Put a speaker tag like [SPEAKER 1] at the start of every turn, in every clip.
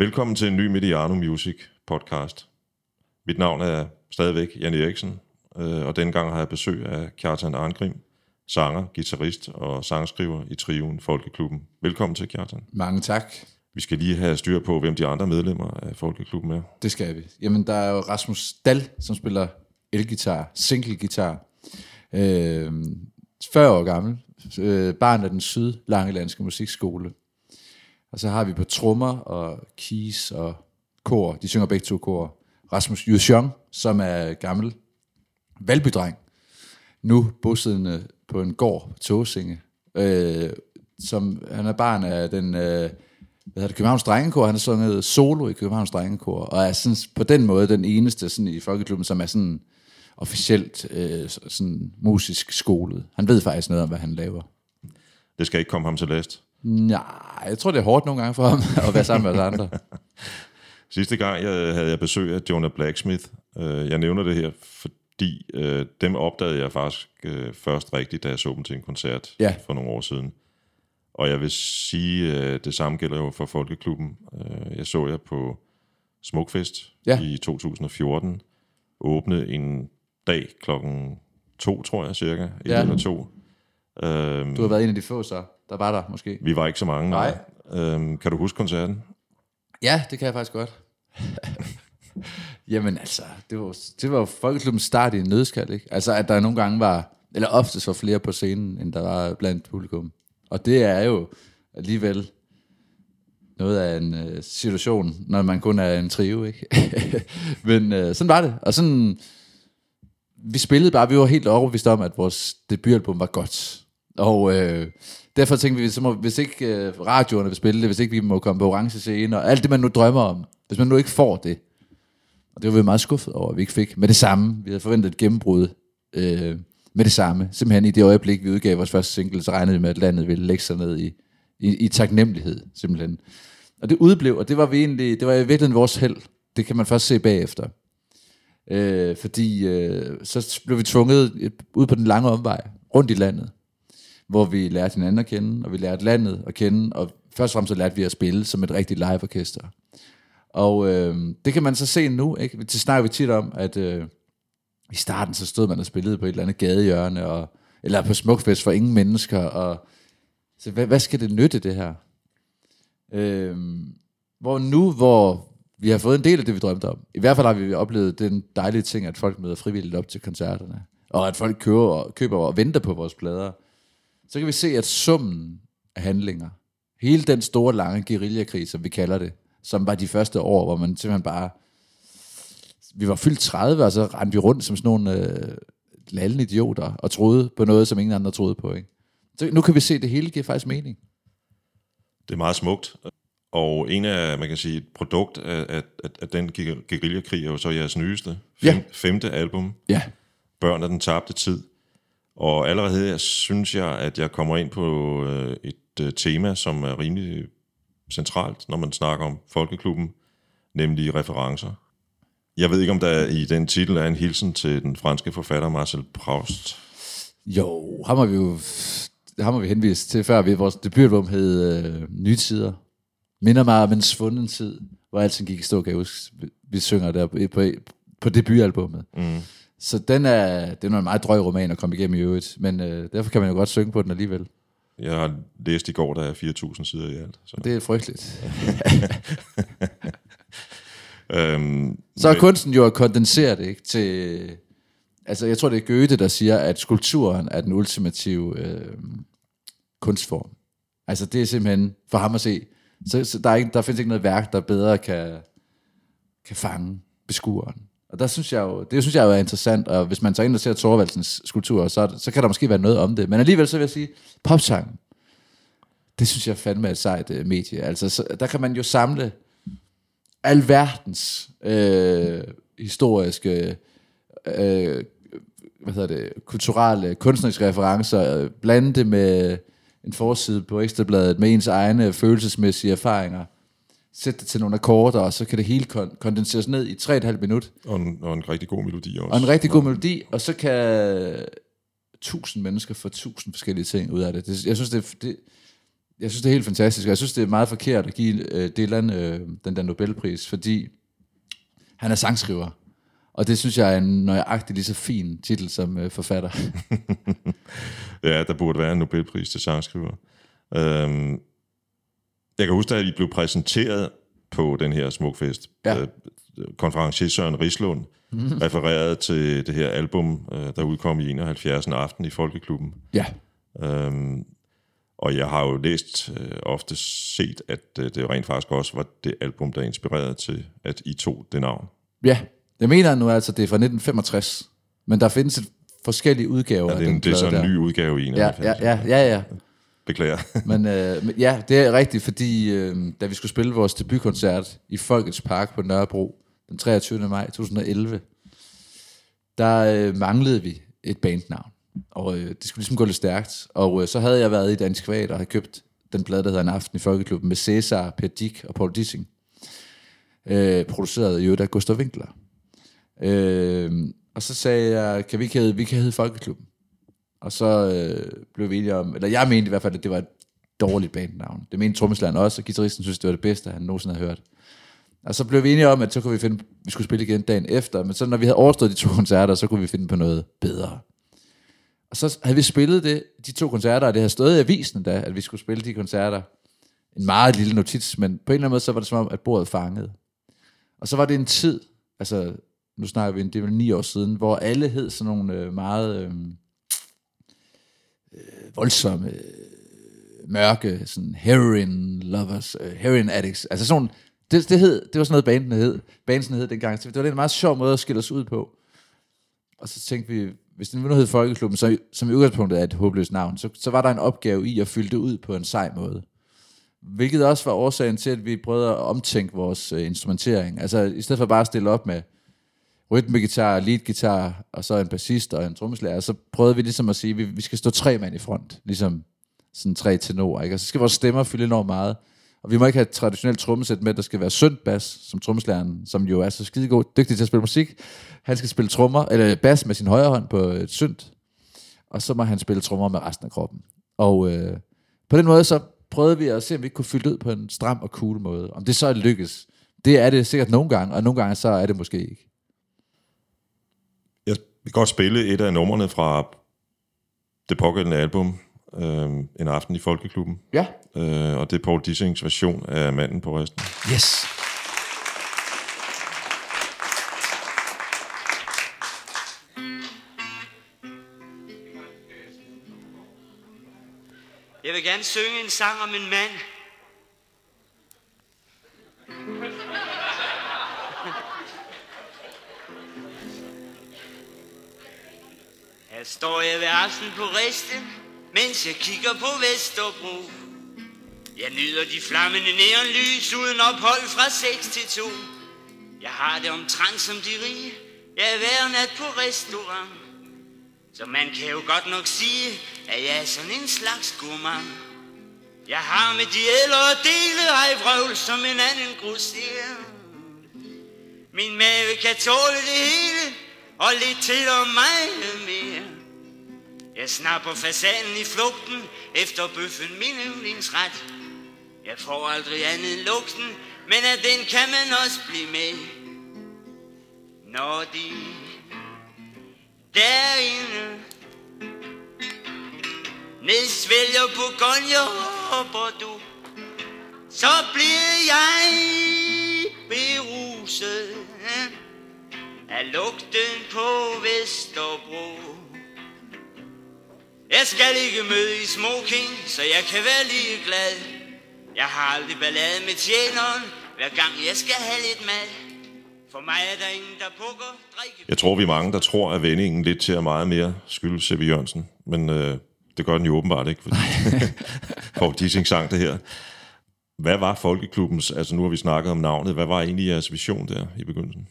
[SPEAKER 1] Velkommen til en ny Mediano Music podcast. Mit navn er stadigvæk Jan Eriksen, øh, og denne gang har jeg besøg af Kjartan Arngrim, sanger, guitarist og sangskriver i triven Folkeklubben. Velkommen til, Kjartan.
[SPEAKER 2] Mange tak.
[SPEAKER 1] Vi skal lige have styr på, hvem de andre medlemmer af Folkeklubben er.
[SPEAKER 2] Det skal vi. Jamen, der er jo Rasmus Dal, som spiller elgitar, single-gitar. Øh, 40 år gammel. Øh, barn af den sydlangelandske musikskole. Og så har vi på trommer og keys og kor. De synger begge to kor. Rasmus Jusjong, som er gammel valbydreng. Nu bosiddende på en gård på Tåsinge. Øh, som, han er barn af den... Øh, hvad hedder det, Københavns Drengekor. Han har sunget solo i Københavns Drengekor, og er sådan, på den måde den eneste sådan, i folkeklubben, som er sådan officielt øh, sådan musisk skolet. Han ved faktisk noget om, hvad han laver.
[SPEAKER 1] Det skal ikke komme ham til last.
[SPEAKER 2] Nej, jeg tror, det er hårdt nogle gange for ham at være sammen med os andre.
[SPEAKER 1] Sidste gang jeg havde jeg besøg af Jonah Blacksmith. Øh, Jeg nævner det her, fordi øh, dem opdagede jeg faktisk øh, først rigtigt, da jeg så dem til en koncert
[SPEAKER 2] Ja.
[SPEAKER 1] for nogle år siden. Og jeg vil sige, øh, det samme gælder jo for Folkeklubben. Øh, Jeg så jer på Smukfest
[SPEAKER 2] Ja.
[SPEAKER 1] i 2014. Åbne en dag klokken to, tror jeg cirka.
[SPEAKER 2] Ja.
[SPEAKER 1] eller to. Øhm,
[SPEAKER 2] Du har været en af de få så, der var der måske.
[SPEAKER 1] vi var ikke så mange.
[SPEAKER 2] Nej.
[SPEAKER 1] Øhm, kan du huske koncerten?
[SPEAKER 2] Ja, det kan jeg faktisk godt. Jamen altså, det var, det var jo folkeklubbens start i en nødskal, ikke? Altså, at der nogle gange var, eller oftest var flere på scenen, end der var blandt publikum. Og det er jo alligevel noget af en øh, situation, når man kun er en trio, ikke? Men øh, sådan var det. Og sådan, vi spillede bare, vi var helt overbevist om, at vores debutalbum var godt. Og øh, derfor tænkte vi, så må, hvis ikke øh, radioerne vil spille det, hvis ikke vi må komme på orange scene, og alt det, man nu drømmer om, hvis man nu ikke får det, og det var vi meget skuffet over, at vi ikke fik med det samme. Vi havde forventet et gennembrud øh, med det samme. Simpelthen i det øjeblik, vi udgav vores første single, så regnede vi med, at landet ville lægge sig ned i, i, i taknemmelighed, simpelthen. Og det udblev, og det var vi egentlig, det var i virkeligheden vores held. Det kan man først se bagefter. Øh, fordi øh, så blev vi tvunget øh, ud på den lange omvej, rundt i landet, hvor vi lærte hinanden at kende, og vi lærte landet at kende, og først og fremmest så lærte vi at spille som et rigtigt liveorkester. Og øh, det kan man så se nu, ikke? Det snakker vi tit om, at øh, i starten så stod man og spillede på et eller andet gadehjørne, og, eller på smukfest for ingen mennesker, og så hvad, hvad skal det nytte, det her? Øh, hvor nu, hvor vi har fået en del af det, vi drømte om, i hvert fald har vi oplevet den dejlige ting, at folk møder frivilligt op til koncerterne, og at folk køber, køber og venter på vores plader, så kan vi se, at summen af handlinger, hele den store, lange guerillakrig, som vi kalder det, som var de første år, hvor man simpelthen bare, vi var fyldt 30, og så rendte vi rundt som sådan nogle øh, lallende idioter, og troede på noget, som ingen andre troede på. Ikke? Så nu kan vi se, at det hele giver faktisk mening.
[SPEAKER 1] Det er meget smukt. Og en af, man kan sige, et produkt af, af, af, den guer- guerillakrig er jo så jeres nyeste, fem,
[SPEAKER 2] Ja.
[SPEAKER 1] femte album,
[SPEAKER 2] Ja.
[SPEAKER 1] Børn af den tabte tid. Og allerede her synes jeg, at jeg kommer ind på øh, et øh, tema, som er rimelig centralt, når man snakker om Folkeklubben, nemlig referencer. Jeg ved ikke, om der i den titel er en hilsen til den franske forfatter Marcel Proust.
[SPEAKER 2] Jo, ham har vi jo ham har vi henvist til før. Vi, vores debutalbum hed øh, Nye Tider. Minder mig om en svunden tid, hvor alting gik i stå, kan jeg huske. Vi, vi synger der på, på, på debutalbummet. Mm. Så den er, det er en meget drøg roman at komme igennem i øvrigt, men øh, derfor kan man jo godt synge på den alligevel.
[SPEAKER 1] Jeg har læst i går, der er 4.000 sider i alt. Så,
[SPEAKER 2] Det er frygteligt.
[SPEAKER 1] øhm,
[SPEAKER 2] Så er kunsten jo at kondensere det ikke, til... Altså, jeg tror, det er Goethe, der siger, at skulpturen er den ultimative øh, kunstform. Altså, det er simpelthen for ham at se. Så, så der, er ikke, der findes ikke noget værk, der bedre kan, kan fange beskueren. Og der synes jeg jo, det synes jeg jo er interessant, og hvis man tager ind og ser Thorvaldsens skulpturer, så, så kan der måske være noget om det. Men alligevel så vil jeg sige, popsang, det synes jeg fandme er et sejt uh, medie. Altså, så, der kan man jo samle alverdens øh, historiske, øh, hvad hedder det, kulturelle, kunstneriske referencer, øh, blande det med en forside på Ekstrabladet med ens egne følelsesmæssige erfaringer, sætte det til nogle akkorder, og så kan det hele kon- kondenseres ned i 3,5 minut,
[SPEAKER 1] og, en, og en rigtig god melodi også.
[SPEAKER 2] og en rigtig god melodi, og så kan tusind mennesker få tusind forskellige ting ud af det. det jeg synes, det, det jeg synes, det er helt fantastisk, og jeg synes, det er meget forkert at give øh, Dylan øh, den der Nobelpris, fordi han er sangskriver. Og det synes jeg er en nøjagtig lige så fin titel som øh, forfatter.
[SPEAKER 1] Ja, der burde være en Nobelpris til sangskriver. Øhm, jeg kan huske, at I blev præsenteret på den her smukfest.
[SPEAKER 2] Ja.
[SPEAKER 1] Øh, konferencier Søren Rislund refererede til det her album, øh, der udkom i 71. aften i Folkeklubben.
[SPEAKER 2] ja,
[SPEAKER 1] Øhm, og jeg har jo læst, øh, ofte set, at øh, det rent faktisk også var det album, der inspirerede til, at I tog det navn.
[SPEAKER 2] ja. Jeg mener nu altså, det er fra 1965, men der findes et forskellige udgaver
[SPEAKER 1] Ja,
[SPEAKER 2] af
[SPEAKER 1] det, er,
[SPEAKER 2] den
[SPEAKER 1] en- det er så en
[SPEAKER 2] der.
[SPEAKER 1] ny udgave i
[SPEAKER 2] Ja,
[SPEAKER 1] 91.
[SPEAKER 2] ja, ja, ja, ja.
[SPEAKER 1] Beklager.
[SPEAKER 2] Men, øh, men ja, det er rigtigt, fordi øh, da vi skulle spille vores debutkoncert i Folkets Park på Nørrebro den 23. maj 2011, der øh, manglede vi et bandnavn. Og øh, det skulle ligesom gå lidt stærkt. Og øh, så havde jeg været i Dansk Kvat og havde købt den plade, der hedder En Aften i Folkeklubben med Cæsar, Per Dick og Paul Dissing. Øh, produceret i øvrigt af Gustav Winkler. Øh, og så sagde jeg, kan vi ikke hedde, vi kan hedde Folkeklubben. Og så øh, blev vi enige om, eller jeg mente i hvert fald, at det var et dårligt bandnavn. Det mente trommeslageren også, og guitaristen synes, det var det bedste, han nogensinde havde hørt. Og så blev vi enige om, at så kunne vi finde, vi skulle spille igen dagen efter, men så når vi havde overstået de to koncerter, så kunne vi finde på noget bedre. Og så havde vi spillet det, de to koncerter, og det havde stået i avisen da, at vi skulle spille de koncerter. En meget lille notits, men på en eller anden måde, så var det som om, at bordet fangede. Og så var det en tid, altså nu snakker vi, det er vel ni år siden, hvor alle hed sådan nogle øh, meget øh, øh, voldsomme, øh, mørke, sådan heroin lovers, øh, heroin addicts, altså sådan nogle, det, det, hed, det var sådan noget bandene hed, bandsen hed dengang, så det var en meget sjov måde at skille os ud på. Og så tænkte vi, hvis den nu hed Folkeklubben, så, som i udgangspunktet er et håbløst navn, så, så var der en opgave i at fylde det ud på en sej måde. Hvilket også var årsagen til, at vi prøvede at omtænke vores øh, instrumentering. Altså i stedet for bare at stille op med rytmegitar, leadgitar, og så en bassist og en trommeslager, så prøvede vi ligesom at sige, at vi, vi skal stå tre mand i front, ligesom sådan tre tenorer, ikke? Og så skal vores stemmer fylde enormt meget. Og vi må ikke have et traditionelt trommesæt med, der skal være synt bas, som trommeslageren, som jo er så skidegod, dygtig til at spille musik. Han skal spille trommer, eller bas med sin højre hånd på et synt, og så må han spille trommer med resten af kroppen. Og øh, på den måde så prøvede vi at se, om vi ikke kunne fylde ud på en stram og cool måde. Om det så lykkes, det er det sikkert nogle gange, og nogle gange så er det måske ikke.
[SPEAKER 1] Jeg vil godt spille et af numrene fra det pågældende album, øh, En aften i Folkeklubben.
[SPEAKER 2] Ja.
[SPEAKER 1] Øh, og det er Paul Dissings version af Manden på resten.
[SPEAKER 2] Yes.
[SPEAKER 3] Jeg vil gerne synge en sang om en mand. Her står jeg ved aften på resten, mens jeg kigger på Vesterbro. Jeg nyder de flammende neonlys uden ophold fra 6 til 2. Jeg har det omtrent som de rige. Jeg er hver nat på restaurant. Så man kan jo godt nok sige, at jeg er sådan en slags gourmand. Jeg har med de ældre dele ej vrøvl som en anden grusser. Min mave kan tåle det hele, og lidt til om mig mere. Jeg snapper fasanen i flugten, efter bøffen min yndlingsret. Jeg får aldrig andet end lugten, men af den kan man også blive med. Når de derinde nedsvælger Bourgogne og du, så bliver jeg beruset af lugten på Vesterbro. Jeg skal ikke møde i smoking, så jeg kan være lige glad. Jeg har aldrig ballade med tjeneren, hver gang jeg skal have lidt mad. For mig er der ingen, der pukker, drikke...
[SPEAKER 1] Jeg tror, vi er mange, der tror, at vendingen lidt til er meget mere skyldes C.V. Jørgensen. Men øh, det gør den jo åbenbart ikke, fordi Paul Dissing sang det her. Hvad var Folkeklubbens, altså nu har vi snakket om navnet, hvad var egentlig jeres vision der i begyndelsen?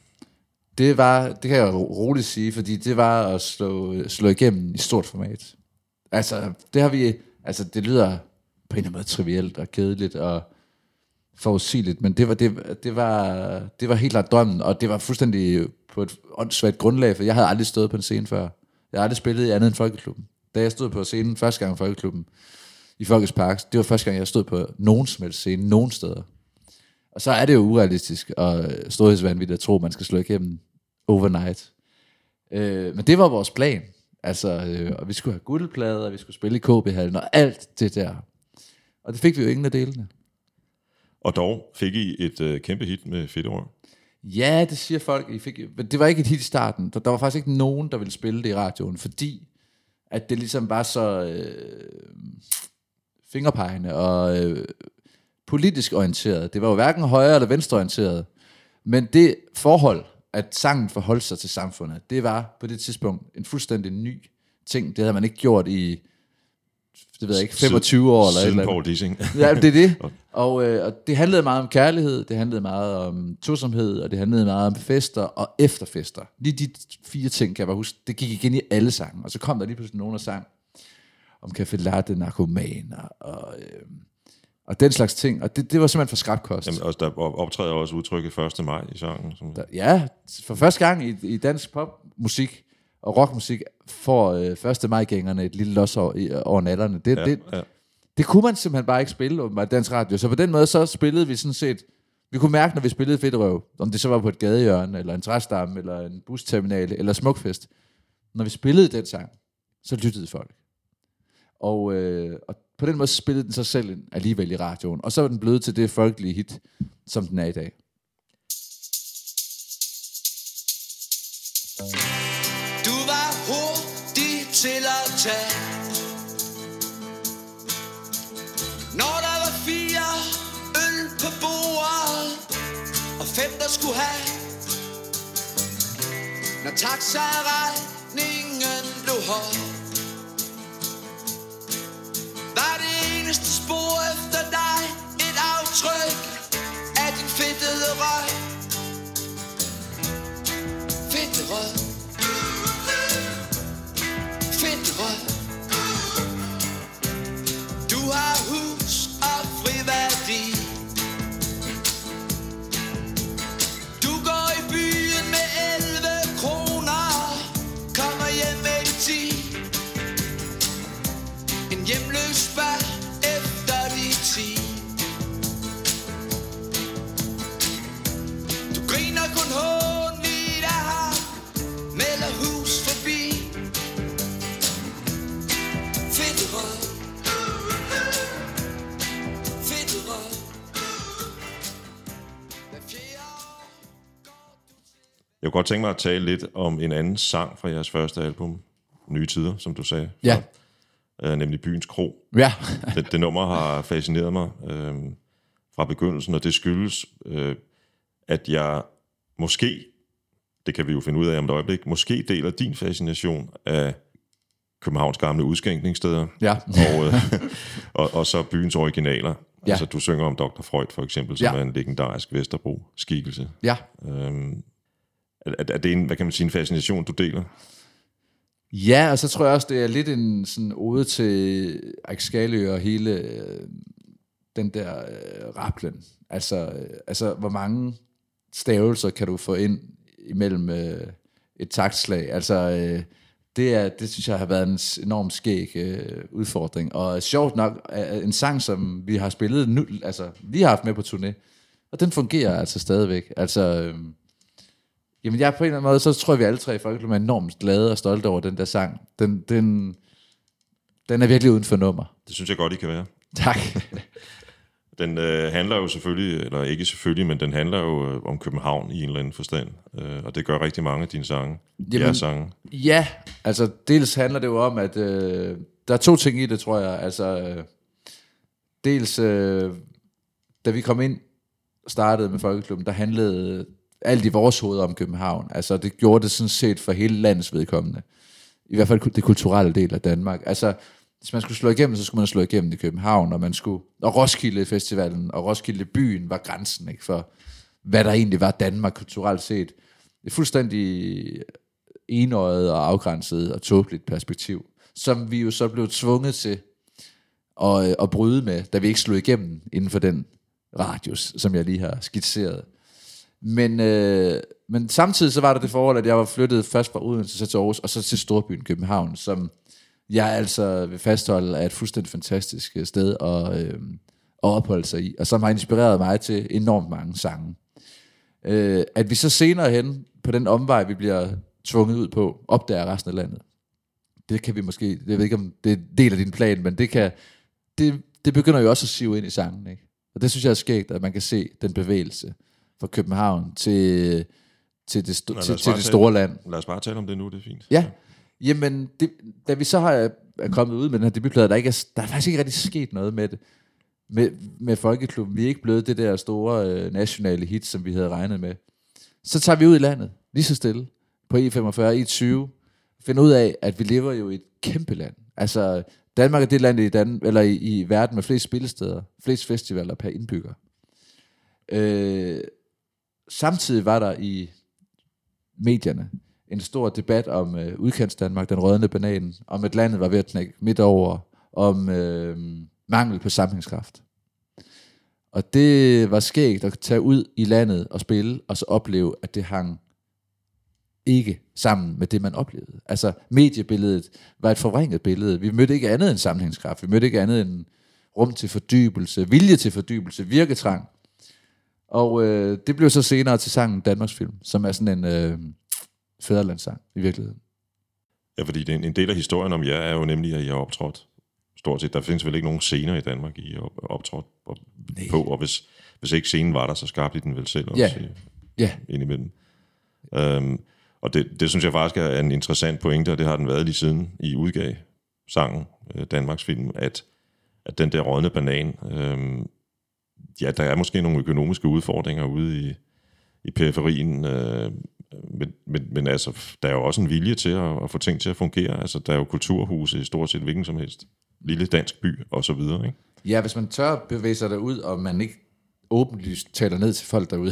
[SPEAKER 2] Det var, det kan jeg ro- roligt sige, fordi det var at slå, slå igennem i stort format. Altså, det har vi, altså det lyder på en eller anden måde trivielt og kedeligt og forudsigeligt, men det var, det, det, var, det var helt klart drømmen, og det var fuldstændig på et åndssvagt grundlag, for jeg havde aldrig stået på en scene før. Jeg har aldrig spillet i andet end Folkeklubben. Da jeg stod på scenen første gang i Folkeklubben, i Folkets Park. Det var første gang, jeg stod på nogen som helst scene, nogen steder. Og så er det jo urealistisk og storhedsvanvittigt at tro, at man skal slå igennem overnight. Øh, men det var vores plan. Altså, øh, og vi skulle have guldplader, og vi skulle spille i KB-hallen, og alt det der. Og det fik vi jo ingen af delene.
[SPEAKER 1] Og dog fik I et øh, kæmpe hit med Fedtår.
[SPEAKER 2] Ja, det siger folk. I fik, men det var ikke et hit i starten. Der, der var faktisk ikke nogen, der ville spille det i radioen, fordi at det ligesom var så øh, fingerpegende og øh, politisk orienteret. Det var jo hverken højre eller venstre orienteret. Men det forhold, at sangen forholdt sig til samfundet, det var på det tidspunkt en fuldstændig ny ting. Det havde man ikke gjort i det ved jeg ikke, 25 år eller eller
[SPEAKER 1] Paul Dissing.
[SPEAKER 2] Ja, det er det. Og, øh, og det handlede meget om kærlighed, det handlede meget om tosomhed, og det handlede meget om fester og efterfester. Lige de fire ting, kan jeg bare huske, det gik igen i alle sange. Og så kom der lige pludselig nogen, der sang om café latte, narkomaner og, øh, og den slags ting. Og det, det var simpelthen for skrabkost.
[SPEAKER 1] Jamen, også, der optræder også udtrykket 1. maj i sangen. Som...
[SPEAKER 2] Der, ja, for første gang i, i dansk popmusik og rockmusik får øh, 1. maj-gængerne et lille los over, over natterne. Det,
[SPEAKER 1] Ja,
[SPEAKER 2] det,
[SPEAKER 1] ja.
[SPEAKER 2] det kunne man simpelthen bare ikke spille åbenbart i dansk radio. Så på den måde, så spillede vi sådan set... Vi kunne mærke, når vi spillede Fedterøv, om det så var på et gadehjørne, eller en træstamme, eller en busterminale, eller smukfest. Når vi spillede den sang, så lyttede folk. Og, øh, og på den måde spillede den sig selv ind alligevel i radioen. Og så er den blevet til det folkelige hit, som den er i dag.
[SPEAKER 4] Du var hurtig til at tage Når der var fire øl på bordet Og fem der skulle have Når taxaregningen blev høj eneste spor efter dig. Et aftryk af din fedtede røg. Fedte røg.
[SPEAKER 1] Kunne godt tænke mig at tale lidt om en anden sang fra jeres første album, Nye Tider, som du sagde.
[SPEAKER 2] Ja.
[SPEAKER 1] Øh, nemlig Byens Kro.
[SPEAKER 2] Ja.
[SPEAKER 1] det, det nummer har fascineret mig øh, fra begyndelsen, og det skyldes, øh, at jeg måske, det kan vi jo finde ud af om et øjeblik, måske deler din fascination af Københavns gamle udskænkningssteder,
[SPEAKER 2] Ja.
[SPEAKER 1] og, øh, og, og så byens originaler.
[SPEAKER 2] Ja.
[SPEAKER 1] Altså, du synger om Dr. Freud, for eksempel, som
[SPEAKER 2] Ja.
[SPEAKER 1] er en legendarisk Vesterbro-skikkelse.
[SPEAKER 2] ja.
[SPEAKER 1] Øhm, er, er det en, hvad kan man sige, en fascination, du deler?
[SPEAKER 2] Ja, og så tror jeg også, det er lidt en sådan ode til Axkalø og hele øh, den der øh, raplen. Altså, øh, altså, hvor mange stavelser kan du få ind imellem øh, et taktslag? Altså, øh, det, er, det synes jeg har været en enorm enormt skæg øh, udfordring. Og sjovt nok, øh, øh, en sang, som vi har spillet nu, altså, vi har haft med på turné, og den fungerer altså stadigvæk. Altså, øh, Jamen jeg på en eller anden måde, så tror jeg, vi alle tre i Folkeklubben er enormt glade og stolte over den der sang. Den, den, den er virkelig uden for nummer.
[SPEAKER 1] Det synes jeg godt, I kan være.
[SPEAKER 2] Tak.
[SPEAKER 1] Den øh, handler jo selvfølgelig, eller ikke selvfølgelig, men den handler jo øh, om København i en eller anden forstand. Øh, og det gør rigtig mange af dine sange.
[SPEAKER 2] Jamen-
[SPEAKER 1] Jeres sange.
[SPEAKER 2] ja, altså dels handler det jo om, at øh, der er to ting i det, tror jeg. Altså, øh, dels øh, da vi kom ind startede med Folkeklubben, der handlede alt i vores hoveder om København. Altså det gjorde det sådan set for hele landets vedkommende. I hvert fald det kulturelle del af Danmark. Altså, hvis man skulle slå igennem, så skulle man slå igennem i København, og man skulle, og Roskilde Festivalen og Roskilde byen var grænsen, ikke, for hvad der egentlig var Danmark kulturelt set. Det er fuldstændig enøjet og afgrænset og tåbeligt perspektiv, som vi jo så blev tvunget til at, at bryde med, da vi ikke slog igennem inden for den radius, som jeg lige har skitseret. Men, øh, men samtidig så var der det forhold, at jeg var flyttet først fra Odense så til Aarhus, og så til Storbyen København, som jeg altså vil fastholde, er et fuldstændig fantastisk øh, sted at, øh, at opholde sig i, og som har inspireret mig til enormt mange sange. Øh, at vi så senere hen, på den omvej, vi bliver tvunget ud på, opdager resten af landet. Det kan vi måske, jeg ved ikke, om det er del af din plan, men det kan, det, det begynder jo også at sive ind i sangen, ikke? Og det synes jeg er skægt, at man kan se den bevægelse fra København til, til, det, sto-
[SPEAKER 1] Nå,
[SPEAKER 2] til, til det
[SPEAKER 1] tale-
[SPEAKER 2] store land.
[SPEAKER 1] Lad os bare tale om det nu, det er fint.
[SPEAKER 2] Ja, jamen, det, da vi så har, er kommet ud med den her debutplade, der, ikke er, der er faktisk ikke rigtig sket noget med det. Med, med Folkeklubben. Vi er ikke blevet det der store øh, nationale hit, som vi havde regnet med. Så tager vi ud i landet, lige så stille, på E E45, E20, finder ud af, at vi lever jo i et kæmpe land. Altså, Danmark er det land i, Dan- eller i, i verden med flest spillesteder, flest festivaler per indbygger. Øh, samtidig var der i medierne en stor debat om øh, udkants Danmark, den rødne banan, om at landet var ved at knække midt over, om øh, mangel på sammenhængskraft. Og det var skægt at tage ud i landet og spille, og så opleve, at det hang ikke sammen med det, man oplevede. Altså, mediebilledet var et forvrænget billede. Vi mødte ikke andet end sammenhængskraft. Vi mødte ikke andet end rum til fordybelse, vilje til fordybelse, virketrang. Og øh, det blev så senere til sangen Danmarks Film, som er sådan en øh, fædrelandssang i virkeligheden.
[SPEAKER 1] Ja, fordi det er en, del af historien om jer er jo nemlig, at I har optrådt stort set. Der findes vel ikke nogen scener i Danmark, I har optrådt op, på, og hvis, hvis ikke scenen var der, så skabte I den vel selv også
[SPEAKER 2] Ja.
[SPEAKER 1] i,
[SPEAKER 2] Ja,
[SPEAKER 1] indimellem. Øhm, og det, det synes jeg faktisk er en interessant pointe, og det har den været lige siden I udgav sangen, øh, Danmarks film, at, at den der rådne banan, øhm, ja, der er måske nogle økonomiske udfordringer ude i, i periferien, øh, men, men, men altså, der er jo også en vilje til at, at få ting til at fungere. Altså, der er jo kulturhuse i stort set hvilken som helst. Lille dansk by, og så videre, ikke?
[SPEAKER 2] Ja, hvis man tør bevæge sig derud, og man ikke åbenlyst taler ned til folk derude,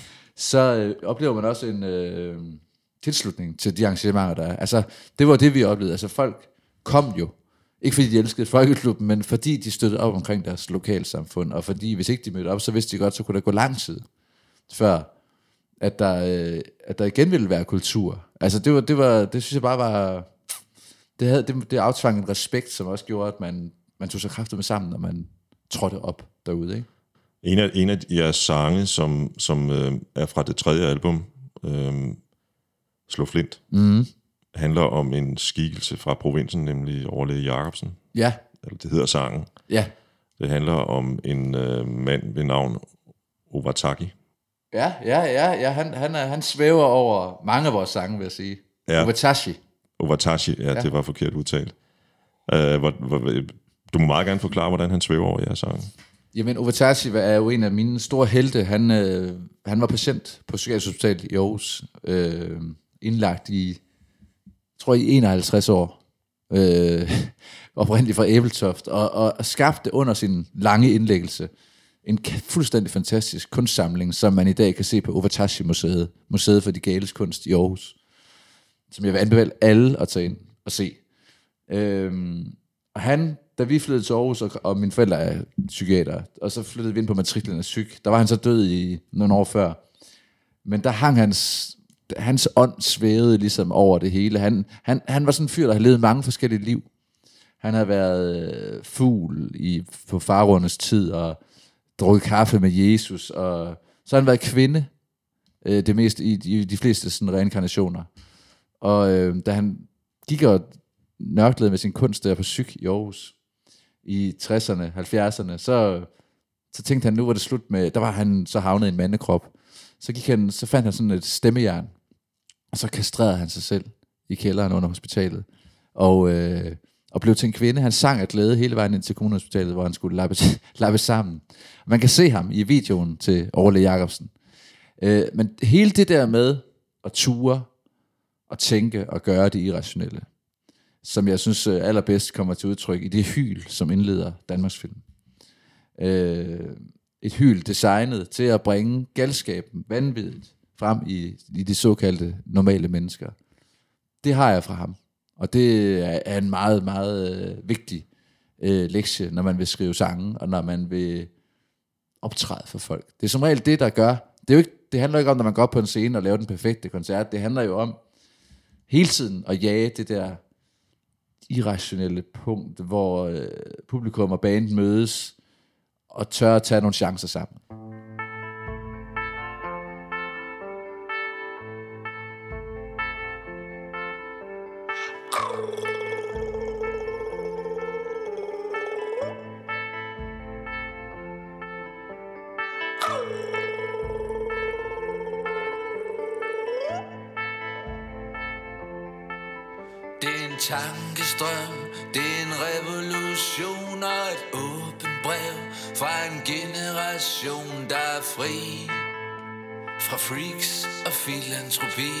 [SPEAKER 2] så øh, oplever man også en øh, tilslutning til de arrangementer, der er. Altså, det var det, vi oplevede. Altså, folk kom jo, ikke fordi de elskede folkeklubben, men fordi de støttede op omkring deres lokalsamfund, og fordi hvis ikke de mødte op, så vidste de godt, så kunne der gå lang tid, før at der, øh, at der igen ville være kultur. Altså, det, var, det, var, det synes jeg bare var... Det, havde, det, det aftvang en respekt, som også gjorde, at man, man tog sig kraftigt med sammen, når man trådte op derude, ikke?
[SPEAKER 1] En af, en af jeres sange, som, som øh, er fra det tredje album, øh, Slå Flint,
[SPEAKER 2] Mm.
[SPEAKER 1] Handler om en skikkelse fra provinsen, nemlig Overlæge Jacobsen.
[SPEAKER 2] Ja,
[SPEAKER 1] Eller det hedder sangen.
[SPEAKER 2] ja.
[SPEAKER 1] Det handler om en øh, mand ved navn Ovataki.
[SPEAKER 2] Ja, ja, ja, ja. Han, han, er, han svæver over mange af vores sange, vil jeg sige.
[SPEAKER 1] Ja.
[SPEAKER 2] Ovatashi.
[SPEAKER 1] Ovatashi, ja, ja, det var forkert udtalt. Øh, hvor, hvor, du må meget gerne forklare, hvordan han svæver over jeres sang.
[SPEAKER 2] Jamen, Ovatashi er jo en af mine store helte. Han, øh, han var patient på Psykiatrisk Hospital i Aarhus. Øh, indlagt i, tror i 51 år. Øh, oprindeligt fra Æbeltoft. Og, og, og skabte under sin lange indlæggelse en fuldstændig fantastisk kunstsamling, som man i dag kan se på Ovatashi-museet, Museet for de Gales Kunst i Aarhus, som jeg vil anbefale alle at tage ind og se. Øhm, og han, da vi flyttede til Aarhus, og, og mine forældre er psykiater, og så flyttede vi ind på matriklen af psyk, der var han så død i nogle år før. Men der hang hans, hans ånd svævede ligesom over det hele. Han, han, han var sådan en fyr, der havde levet mange forskellige liv. Han havde været øh, fugl i, på farundes tid, og drukket kaffe med Jesus, og så har han været kvinde, øh, det mest i, i de fleste sådan reinkarnationer. Og øh, da han gik og nørklede med sin kunst der på psyk i Aarhus i 60'erne, 70'erne, så, så tænkte han, nu var det slut med, der var han så havnet i en mandekrop. Så, gik han, så fandt han sådan et stemmejern, og så kastrerede han sig selv i kælderen under hospitalet. Og, øh, og blev til en kvinde. Han sang af glæde hele vejen ind til kommunehospitalet, hvor han skulle lappe, lappe sammen. Man kan se ham i videoen til Orle Jacobsen. Øh, men hele det der med at ture og tænke og gøre det irrationelle, som jeg synes øh, allerbedst kommer til udtryk i det hyl, som indleder Danmarks film. Øh, et hyl designet til at bringe galskaben, vanvittigt, frem i, i de såkaldte normale mennesker. Det har jeg fra ham. Og det er- en meget, meget øh, vigtig øh, lektie, når man vil skrive sange, og når man vil optræde for folk. Det er som regel det, der gør. Det, er jo ikke, det handler ikke om, når man går op på en scene og laver den perfekte koncert. Det handler jo om hele tiden at jage det der irrationelle punkt, hvor øh, publikum og band mødes og tør at tage nogle chancer sammen.
[SPEAKER 4] Tankestrøm, det er en revolution og et åbent brev fra en generation, der er fri fra freaks og filantropi.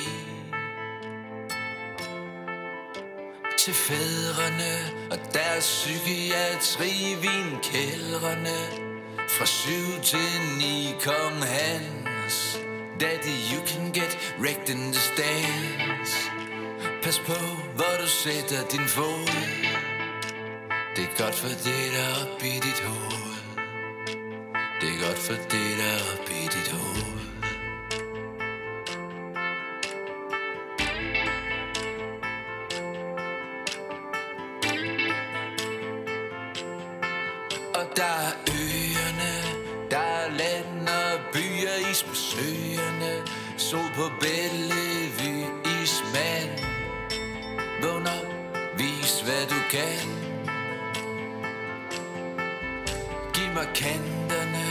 [SPEAKER 4] Til fædrene og deres psykiatri, vinkældrene fra syv til ni kong Hans. Daddy, you can get wrecked in the stands. Pas på, hvor du sætter din fod. Det er godt for det, der er op i dit hoved. Det er godt for det, der er op i dit hoved. Og der er øerne, der er land og byer is på søerne Sol på Bellevue, ismand. Kan Giv mig kanterne,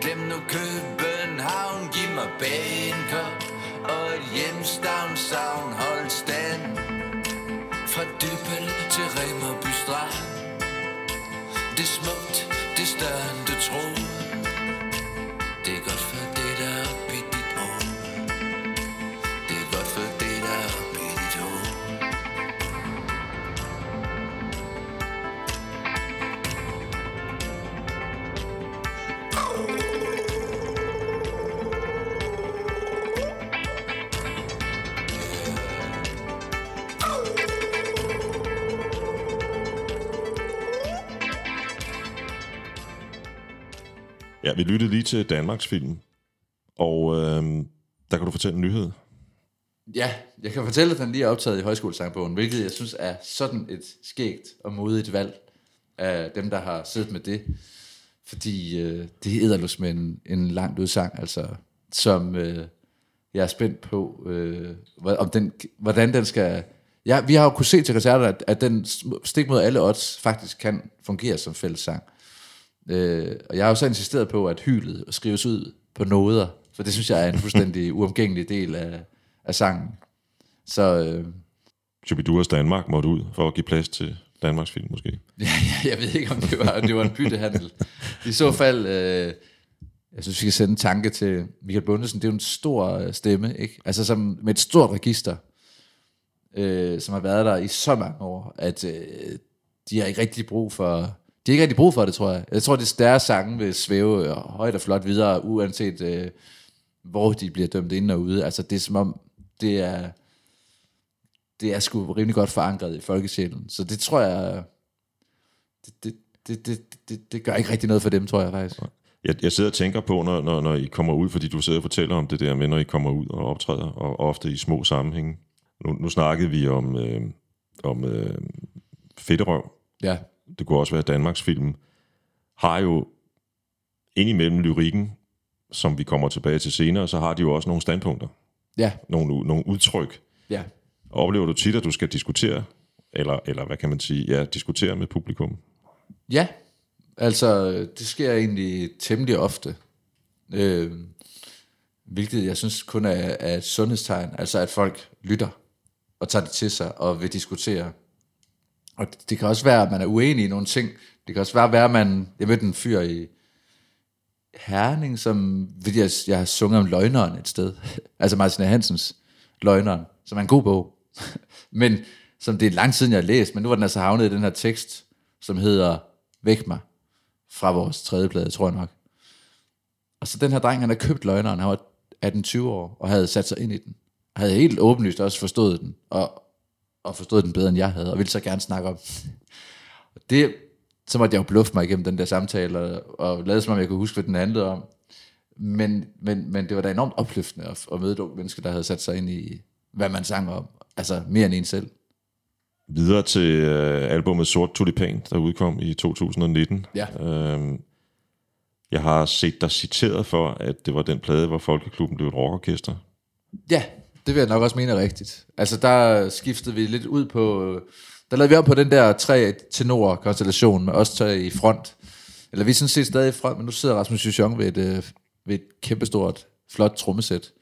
[SPEAKER 4] glem nu København Giv mig Bangkok og et hjemstavnsavn Hold stand. Fra Dybbøl til Remmerby Strand. Det er smukt, det er større
[SPEAKER 1] vi lyttede lige til Danmarks film, og øh, der kan du fortælle en nyhed.
[SPEAKER 2] Ja, jeg kan fortælle, at den lige er optaget i højskolesangbogen, hvilket jeg synes er sådan et skægt og modigt valg af dem, der har siddet med det. Fordi øh, det er edderlus med en, en langt udsang, altså, som øh, jeg er spændt på, øh, om den, hvordan den skal... Ja, vi har jo kunnet se til koncerter, at, at den stik mod alle odds faktisk kan fungere som fællessang. Øh, og jeg har jo så insisteret på, at hylet skrives ud på noder, for det synes jeg er en fuldstændig uomgængelig del af, af sangen. Så øh,
[SPEAKER 1] Chubiduras Danmark måtte ud for at give plads til Danmarks film, måske.
[SPEAKER 2] ja, jeg ved ikke, om det var, det var en byttehandel. I så fald, øh, jeg synes, vi skal sende en tanke til Michael Bundesen. Det er jo en stor øh, stemme, ikke? Altså som, med et stort register, øh, som har været der i så mange år, at øh, de har ikke rigtig brug for... De har ikke rigtig brug for det, tror jeg. Jeg tror, det er deres sange vil svæve øh, højt og flot videre, uanset øh, hvor de bliver dømt ind og ude. Altså, det er som om, det er, det er sgu rimelig godt forankret i folkesjælen. Så det tror jeg, det, det, det, det, det, det gør ikke rigtig noget for dem, tror jeg faktisk.
[SPEAKER 1] Jeg, jeg sidder og tænker på, når, når, når I kommer ud, fordi du sidder og fortæller om det der med, når I kommer ud og optræder, og ofte i små sammenhænge. Nu, nu snakkede vi om, øh, om øh, Fedterøv.
[SPEAKER 2] Ja,
[SPEAKER 1] Det kunne også være Danmarks film. Har jo indimellem lyrikken, som vi kommer tilbage til senere, så har de jo også nogle standpunkter,
[SPEAKER 2] ja,
[SPEAKER 1] nogle, nogle udtryk.
[SPEAKER 2] ja.
[SPEAKER 1] Oplever du tit, at du skal diskutere, eller, eller hvad kan man sige, ja, diskutere med publikum?
[SPEAKER 2] Ja, altså det sker egentlig temmelig ofte. Øh, hvilket jeg synes kun er, er et sundhedstegn. Altså at folk lytter og tager det til sig og vil diskutere. Og det kan også være, at man er uenig i nogle ting. Det kan også være, at man... Jeg mødte en fyr i Herning, som... Fordi jeg, jeg har sunget om løgneren et sted. altså Martin Hansens Løgneren, som er en god bog. Men som det er lang tid, jeg har læst, men nu var den altså havnet i den her tekst, som hedder Væk mig fra vores tredje plade, tror jeg nok. Og så den her dreng, han har købt løgneren, han var 18-20 år, og havde sat sig ind i den. Havde helt åbenlyst også forstået den, og, og forstået den bedre, end jeg havde, og ville så gerne snakke om. Det, så måtte jeg jo bluffe mig igennem den der samtale, og, og lade som om, jeg kunne huske, hvad den handlede om. Men, men, men det var da enormt opløftende at, at møde nogle mennesker, der havde sat sig ind i, hvad man sang om. Altså mere end en selv.
[SPEAKER 1] videre til øh, albumet Sort Tulipan, der udkom i 2019.
[SPEAKER 2] Ja.
[SPEAKER 1] Øhm, jeg har set dig citeret for, at det var den plade, hvor Folkeklubben blev et rockorkester.
[SPEAKER 2] Ja, det vil jeg nok også mene er rigtigt. Altså, der skiftede vi lidt ud på... Øh, der lavede vi op på den der tre tenor konstellation med os tre i front. Eller vi er sådan set stadig i front, men nu sidder Rasmus Jussiong ved et, øh, ved et kæmpestort, flot trommesæt.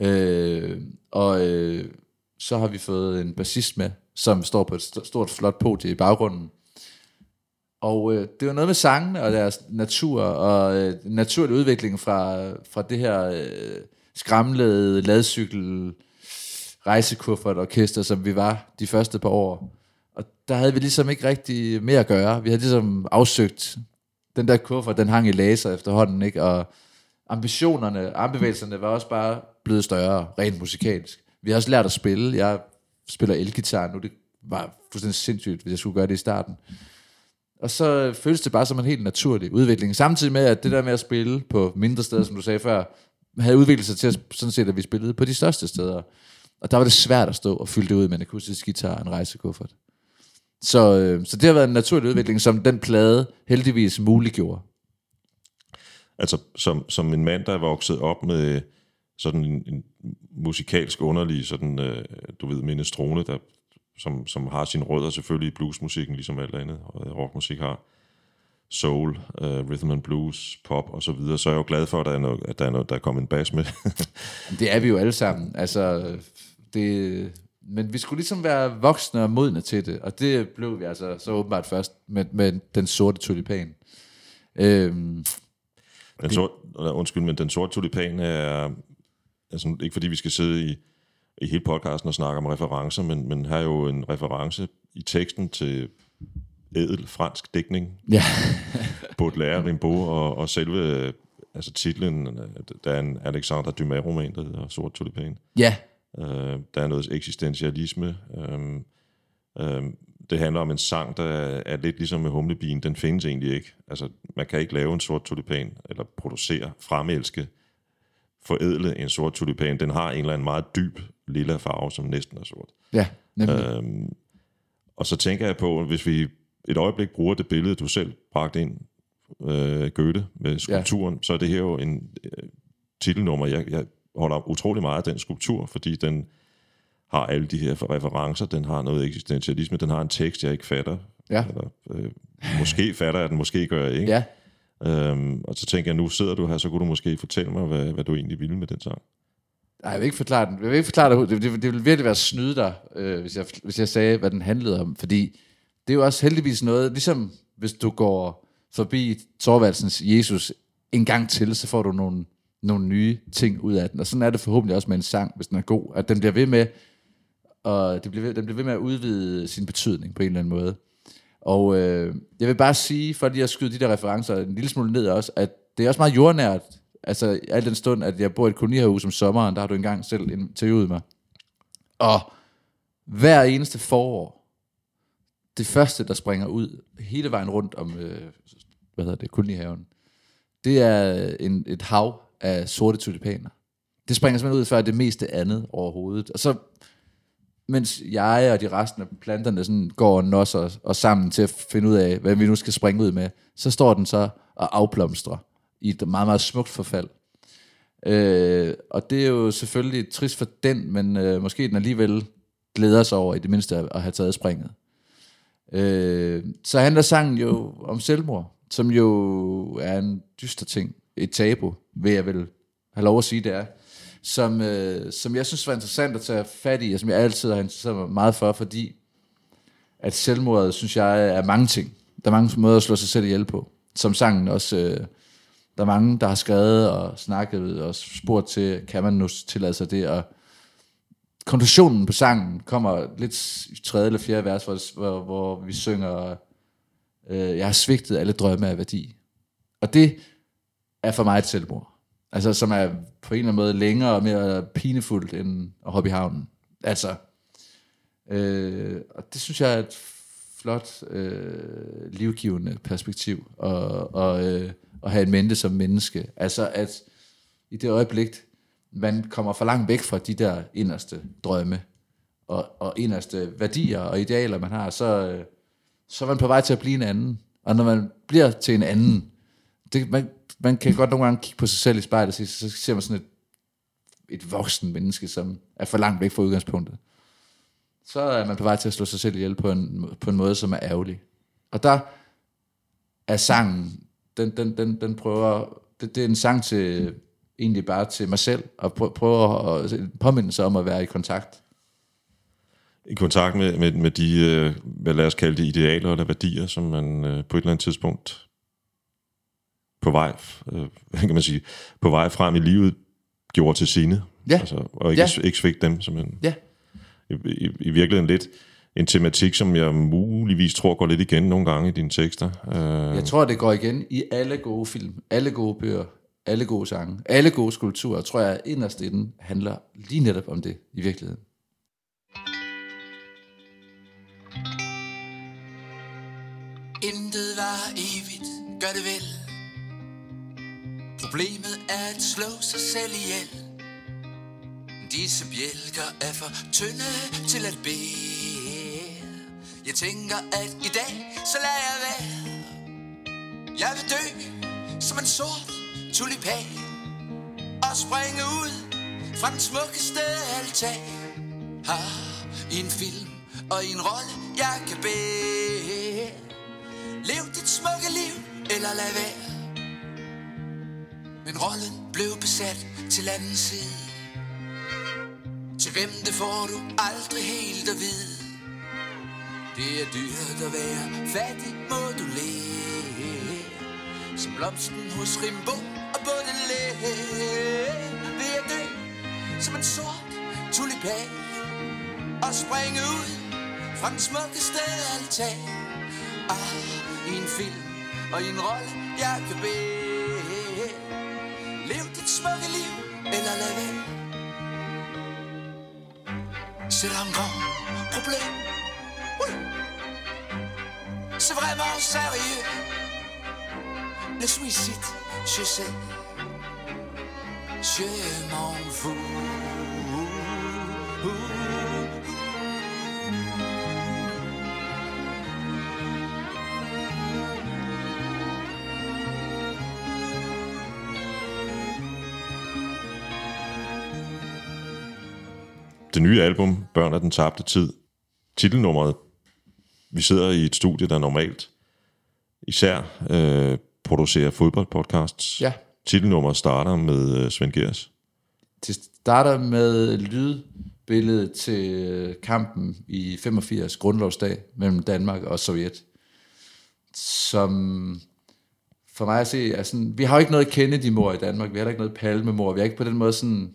[SPEAKER 2] Øh, og øh, så har vi fået en bassist med, som står på et stort, flot podie i baggrunden. Og øh, det var noget med sangene og deres natur, og øh, naturlig udvikling fra, fra det her øh, skramlede ladcykel rejsekuffert orkester, som vi var de første par år. Og der havde vi ligesom ikke rigtig mere at gøre. Vi havde ligesom afsøgt den der kuffert, den hang i laser efterhånden, ikke? Og ambitionerne, armbevægelserne var også bare blevet større, rent musikalsk. Vi har også lært at spille. Jeg spiller elgitar nu. Det var fuldstændig sindssygt, hvis jeg skulle gøre det i starten. Og så føles det bare som en helt naturlig udvikling. Samtidig med, at det der med at spille på mindre steder, som du sagde før, havde udviklet sig til at, sådan set, at vi spillede på de største steder. Og der var det svært at stå og fylde det ud med en akustisk guitar og en rejsekuffert. Så, øh, så det har været en naturlig udvikling, som den plade heldigvis muliggjorde.
[SPEAKER 1] Altså, som, som en mand, der er vokset op med sådan en, en musikalsk underlig, sådan, øh, du ved, minestrone, der, som, som har sine rødder selvfølgelig i bluesmusikken, ligesom alt andet øh, rockmusik har. Soul, øh, rhythm and blues, pop og så videre. Så er jeg jo glad for, at der er, noget, at der er, noget, der er kommet en bass med.
[SPEAKER 2] Det er vi jo alle sammen. Altså, det, men vi skulle ligesom være voksne og modne til det, og det blev vi altså så åbenbart først med, med den sorte tulipan. Øhm,
[SPEAKER 1] Den sort, undskyld, men den sorte tulipan er, altså ikke fordi vi skal sidde i, i hele podcasten og snakke om referencer, men, men her er jo en reference i teksten til ædel fransk dækning,
[SPEAKER 2] ja,
[SPEAKER 1] Baudelaire, Rimbaud og, og selve altså titlen, der er en Alexander Dumas-roman, der hedder Sort Tulipan.
[SPEAKER 2] ja,
[SPEAKER 1] Øh, der er noget eksistentialisme. Øh, øh, det handler om en sang, der er, er lidt ligesom med humlebien. Den findes egentlig ikke. Altså, man kan ikke lave en sort tulipan, eller producere, fremelske, forædle en sort tulipan. Den har en eller anden meget dyb lilla farve, som næsten er sort.
[SPEAKER 2] ja, nemlig.
[SPEAKER 1] Øhm, og så tænker jeg på, hvis vi et øjeblik bruger det billede, du selv bragte ind, øh, Goethe, med skulpturen, ja. så er det her jo en øh, titelnummer. Jeg, jeg holder utrolig meget af den skulptur, fordi den har alle de her referencer, den har noget eksistentialisme, den har en tekst, jeg ikke fatter.
[SPEAKER 2] Ja.
[SPEAKER 1] Eller, øh, måske fatter jeg den, måske gør jeg ikke.
[SPEAKER 2] ja.
[SPEAKER 1] Øhm, og så tænker jeg, nu sidder du her, så kunne du måske fortælle mig, hvad, hvad du egentlig ville med den sang.
[SPEAKER 2] Ej, jeg vil ikke forklare den. Jeg vil ikke forklare det. Det, det, det ville virkelig være snyde dig, øh, hvis, jeg, hvis jeg sagde, hvad den handlede om. Fordi det er jo også heldigvis noget, ligesom hvis du går forbi Torvaldsens Jesus en gang til, så får du nogle, nogle nye ting ud af den. Og sådan er det forhåbentlig også med en sang, hvis den er god. At den bliver ved med, og det bliver ved, den bliver ved med at udvide sin betydning på en eller anden måde. Og øh, jeg vil bare sige, for lige at skyde de der referencer en lille smule ned også, at det er også meget jordnært. Altså al den stund, at jeg bor i et kolonihavehus om sommeren, der har du engang selv interviewet mig. Og hver eneste forår, det første, der springer ud hele vejen rundt om, øh, hvad hedder det, Kulnihaven, det er en, et hav af sorte tulipaner. Det springer simpelthen ud før det meste andet overhovedet. Og så, mens jeg og de resten af planterne sådan går og nosser og sammen til at finde ud af, hvad vi nu skal springe ud med, så står den så og afblomstrer i et meget, meget smukt forfald. Øh, og det er jo selvfølgelig trist for den, men øh, måske den alligevel glæder sig over i det mindste at, at have taget springet. Øh, så handler sangen jo om selvmord, som jo er en dyster ting. Et tabu, vil jeg vel have lov at sige, det er. Som, øh, som jeg synes var interessant at tage fat i, og som jeg altid har interesseret mig meget for, fordi at selvmordet, synes jeg, er mange ting. Der er mange måder at slå sig selv ihjel på. Som sangen også... Øh, der er mange, der har skrevet og snakket og spurgt til, kan man nu tillade sig det, og konklusionen på sangen kommer lidt i tredje eller fjerde vers, hvor, hvor, hvor vi synger, øh, jeg har svigtet alle drømme af værdi. Og det er for mig et selvmord. Altså, som er på en eller anden måde længere og mere pinefuldt end at hoppe i havnen. Altså, øh, og det synes jeg er et flot, øh, livgivende perspektiv og, og, øh, at have en mente som menneske. Altså, at i det øjeblik, man kommer for langt væk fra de der inderste drømme, og, og inderste værdier og idealer, man har, så, øh, så er man på vej til at blive en anden. Og når man bliver til en anden, det, man, man kan godt nogle gange kigge på sig selv i spejlet, og sige, så ser man sådan et, et voksen menneske, som er for langt væk fra udgangspunktet. Så er man på vej til at slå sig selv ihjel på en, på en måde, som er ærgerlig. Og der er sangen, den, den, den, den prøver, det, det er en sang til, egentlig bare til mig selv, og prø- prøver at påminde sig om at være i kontakt.
[SPEAKER 1] I kontakt med, med, med de, øh, hvad lad os kalde det, idealer eller værdier, som man øh, på et eller andet tidspunkt på vej, øh, kan man sige, på vej frem i livet gjorde til sine.
[SPEAKER 2] Ja.
[SPEAKER 1] Altså, og ikke,
[SPEAKER 2] Ja.
[SPEAKER 1] ikke svigte dem, som en,
[SPEAKER 2] Ja,
[SPEAKER 1] i, i, i virkeligheden lidt en tematik, som jeg muligvis tror går lidt igen nogle gange i dine tekster.
[SPEAKER 2] Jeg tror, det går igen i alle gode film, alle gode bøger, alle gode sange, alle gode skulpturer, tror jeg inderst inden handler lige netop om det i virkeligheden.
[SPEAKER 4] Intet var evigt, gør det vel. Problemet er at slå sig selv ihjel. Disse bjælker er for tynde til at bære Jeg tænker at i dag, så lader jeg være. Jeg vil dø som en sort tulipan Og springe ud fra den smukkeste altan. Har i en film og i en rolle jeg kan bære Lev dit smukke liv, eller lad være. Men rollen blev besat til anden side. Til hvem det får du aldrig helt at vide. Det er dyrt at være fattig, må du leve. Som blomsten hos Rimbo og Baudelaire Vil jeg dø som en sort tulipan Og springe ud fra den smukkeste altan Ah, i en film og i en rolle, jeg kan bede Lev dit smukke liv, eller lad være. C'est un grand problème. Oui. C'est vraiment sérieux. Le suicide, je sais. Je m'en fous.
[SPEAKER 1] det nye album, Børn af den tabte tid, titelnummeret, vi sidder i et studie, der normalt især øh, producerer fodboldpodcasts.
[SPEAKER 2] Ja.
[SPEAKER 1] Titelnummeret starter med øh, Svend Gers.
[SPEAKER 2] Det starter med lydbilledet til kampen i 85, grundlovsdag, mellem Danmark og Sovjet, som for mig at se, er sådan, vi har jo ikke noget Kennedy-mor i Danmark, vi har ikke noget Palme-mor, vi har ikke på den måde sådan,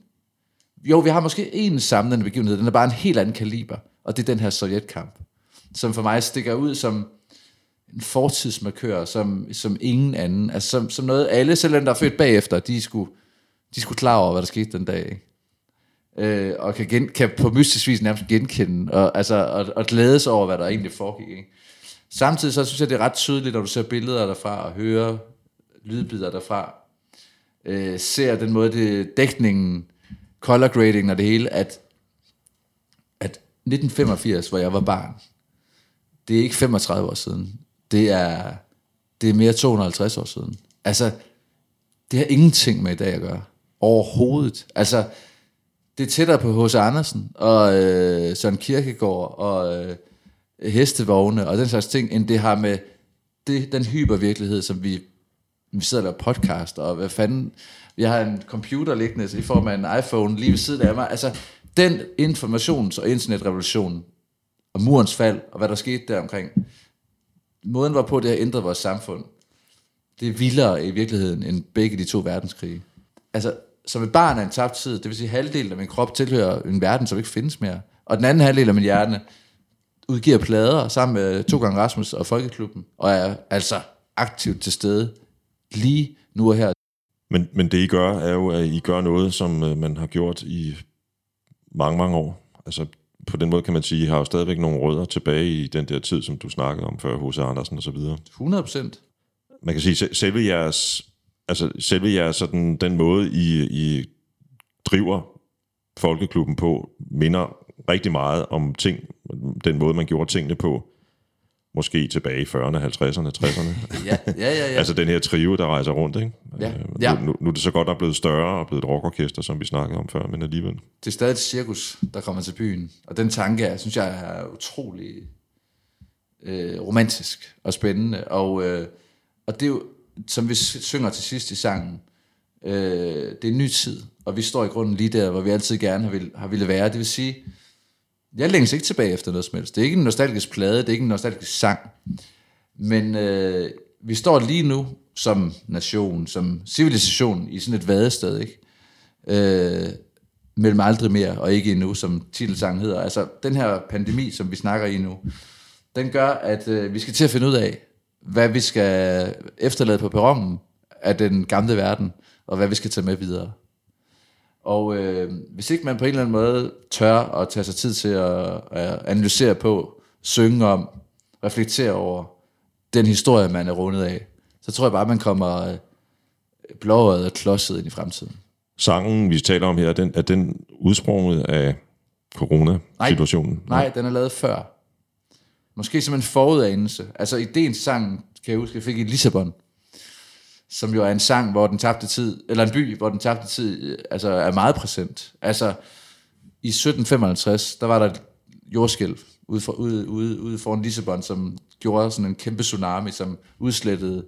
[SPEAKER 2] jo, vi har måske en samlende begivenhed, den er bare en helt anden kaliber, og det er den her Sovjetkamp, som for mig stikker ud som en fortidsmarkør, som, som ingen anden, altså som, som noget, alle, selv dem, der er født bagefter, de skulle, de skulle klar over, hvad der skete den dag, ikke? Øh, og kan, gen, kan på mystisk vis nærmest genkende, og, altså, og, og glædes over, hvad der egentlig foregik. Ikke? Samtidig så synes jeg, det er ret tydeligt, når du ser billeder derfra, og hører lydbider derfra, øh, ser den måde, det, dækningen, color grading og det hele, at, at 1985, hvor jeg var barn, det er ikke 35 år siden. Det er, det er mere 250 år siden. Altså, det har ingenting med i dag at gøre. Overhovedet. Altså, det er tættere på H.C. Andersen og øh, Søren Kierkegaard og øh, hestevogne og den slags ting, end det har med det, den hypervirkelighed, som vi, vi sidder der podcast, og hvad fanden, jeg har en computer liggende i form af en iPhone lige ved siden af mig. Altså, den informations- og internetrevolution, og murens fald, og hvad der skete der omkring, måden hvorpå det har ændret vores samfund, det er vildere i virkeligheden end begge de to verdenskrige. Altså, som et barn af en tabt tid, det vil sige, halvdelen af min krop tilhører en verden, som ikke findes mere. Og den anden halvdel af min hjerne udgiver plader sammen med to gange Rasmus og Folkeklubben, og er altså aktivt til stede lige nu og her.
[SPEAKER 1] Men, men det I gør, er jo, at I gør noget, som øh, man har gjort i mange, mange år. Altså på den måde kan man sige, I har jo stadigvæk nogle rødder tilbage i den der tid, som du snakkede om før, H.C. Andersen og så videre.
[SPEAKER 2] 100 procent.
[SPEAKER 1] Man kan sige, se- selve jeres, altså selve jeres sådan, den måde, I, I driver folkeklubben på, minder rigtig meget om ting, den måde, man gjorde tingene på, måske tilbage i 40'erne, 50'erne, 60'erne.
[SPEAKER 2] Ja, ja, ja. ja.
[SPEAKER 1] altså den her trio, der rejser rundt, ikke?
[SPEAKER 2] Ja.
[SPEAKER 1] Øh,
[SPEAKER 2] Ja.
[SPEAKER 1] Nu, nu, nu er det så godt, der er blevet større og blevet et rockorkester, som vi snakkede om før, men alligevel.
[SPEAKER 2] det er stadig et cirkus, der kommer til byen. Og den tanke, jeg synes jeg er utrolig øh, romantisk og spændende. Og, øh, og det er jo, som vi synger til sidst i sangen, øh, det er en ny tid, og vi står i grunden lige der, hvor vi altid gerne har ville, har ville være. Det vil sige, jeg længes ikke tilbage efter noget som helst. Det er ikke en nostalgisk plade, det er ikke en nostalgisk sang. Men øh, vi står lige nu som nation, som civilisation i sådan et vadested, ikke? Øh, mellem aldrig mere og ikke endnu, som titelsangen hedder. Altså, den her pandemi, som vi snakker i nu, den gør, at øh, vi skal til at finde ud af, hvad vi skal efterlade på perronen af den gamle verden, og hvad vi skal tage med videre. Og øh, hvis ikke man på en eller anden måde tør at tage sig tid til at, at analysere på, synge om, reflektere over den historie, man er rundet af, så tror jeg bare, man kommer øh, blåøjet og klodset ind i fremtiden.
[SPEAKER 1] Sangen, vi taler om her, er den, er den udsprunget af corona-situationen?
[SPEAKER 2] Nej, den er lavet før. Måske som en forudanelse. Altså ideen til sangen, kan jeg huske, jeg fik i Lissabon, som jo er en sang, hvor den tabte tid, eller en by, hvor den tabte tid øh, altså er meget præsent. Altså i 1755, der var der et jordskælv ude, for, ude, ude, ude foran Lissabon, som gjorde sådan en kæmpe tsunami, som udslettede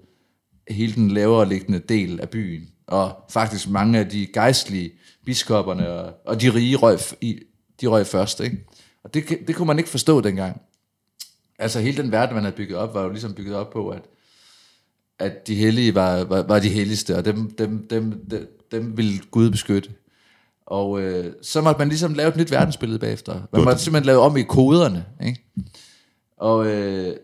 [SPEAKER 2] hele den lavere liggende del af byen. Og faktisk mange af de gejstlige biskopperne og, og de rige røg, i, de røg først. Ikke? Og det, det kunne man ikke forstå dengang. Altså hele den verden, man havde bygget op, var jo ligesom bygget op på, at, at de hellige var, var, var de helligste, og dem, dem, dem, dem, dem ville Gud beskytte. Og øh, så måtte man ligesom lave et nyt verdensbillede bagefter. Man måtte simpelthen lave om i koderne. Ikke? Og øh,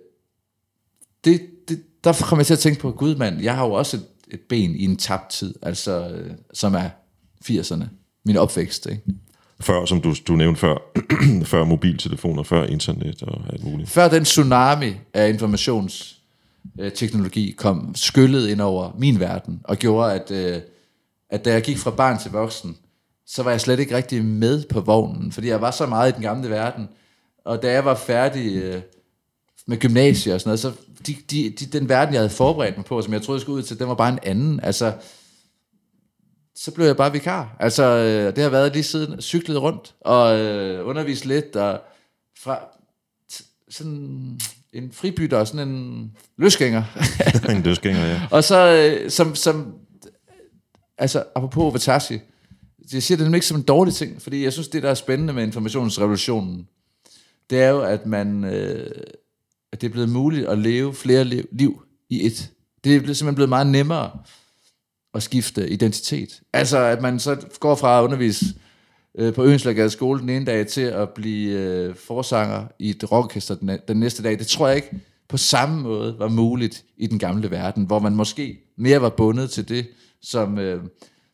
[SPEAKER 2] det, det, der kom jeg til at tænke på, gud mand, jeg har jo også et, et ben i en tabt tid, altså, øh, som er 80'erne, min opvækst. Ikke?
[SPEAKER 1] Før, som du, du nævnte før, før mobiltelefoner, før internet og alt muligt.
[SPEAKER 2] Før den tsunami af Øh, teknologi kom skyllet ind over min verden, og gjorde, at, øh, at da jeg gik fra barn til voksen, så var jeg slet ikke rigtig med på vognen, fordi jeg var så meget i den gamle verden. Og da jeg var færdig øh, med gymnasiet og sådan noget, så de, de, de, den verden, jeg havde forberedt mig på, som jeg troede, jeg skulle ud til, den var bare en anden. Altså, så blev jeg bare vikar. Altså, øh, det har været lige siden cyklet rundt og øh, undervist lidt, og fra t- sådan en fribytter, sådan en løsgænger.
[SPEAKER 1] en dødsgænger, ja.
[SPEAKER 2] og så, øh, som, som, altså, apropos Vatasi, jeg siger det nemlig ikke som en dårlig ting, fordi jeg synes, det, der er spændende med informationsrevolutionen, det er jo, at man, øh, at det er blevet muligt at leve flere liv, liv i et. Det er simpelthen blevet meget nemmere at skifte identitet. Altså, at man så går fra at undervise øh, på Øenslagade skole den ene dag til at blive øh, forsanger i et rockorkester den, den næste dag. Det tror jeg ikke på samme måde var muligt i den gamle verden, hvor man måske mere var bundet til det, som øh,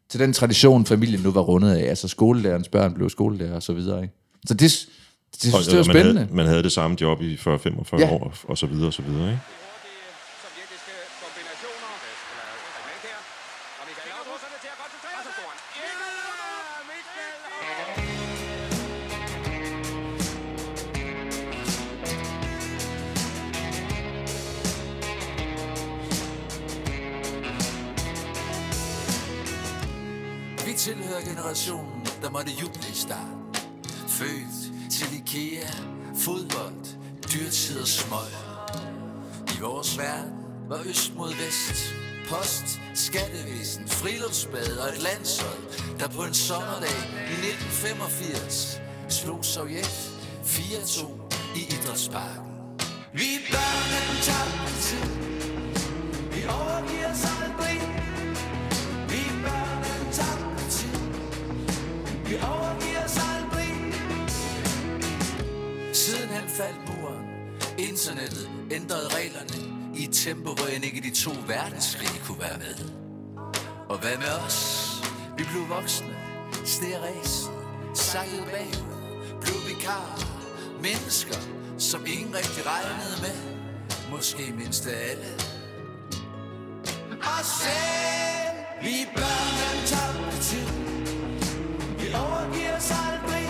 [SPEAKER 2] til den tradition, familien nu var rundet af. Altså skolelærerens børn blev skolelærer og så videre. Ikke? Så det, det, synes, det var
[SPEAKER 1] man
[SPEAKER 2] spændende.
[SPEAKER 1] Havde, man havde det samme job i 40-45
[SPEAKER 2] Ja.
[SPEAKER 1] ja. år, og så videre, og så videre, ikke?
[SPEAKER 4] Friluftsbad og et landshold, der på en sommerdag i 1985 slog Sovjet 4-2 i idrætsparken. Vi er børn af den tabte tid. Vi overgiver os aldrig. Vi er børn af den tabte tid. Vi overgiver os aldrig. Siden han faldt muren, internettet ændrede reglerne i et tempo, hvor end ikke de to verdenskrige kunne være med. Og hvad med os? Vi blev voksne, stærræset, sakket bagud, blev vikarer, mennesker, som ingen rigtig regnede med. Måske mindst af alle. Og selv, vi er børn af tabte tid. Vi overgiver os aldrig.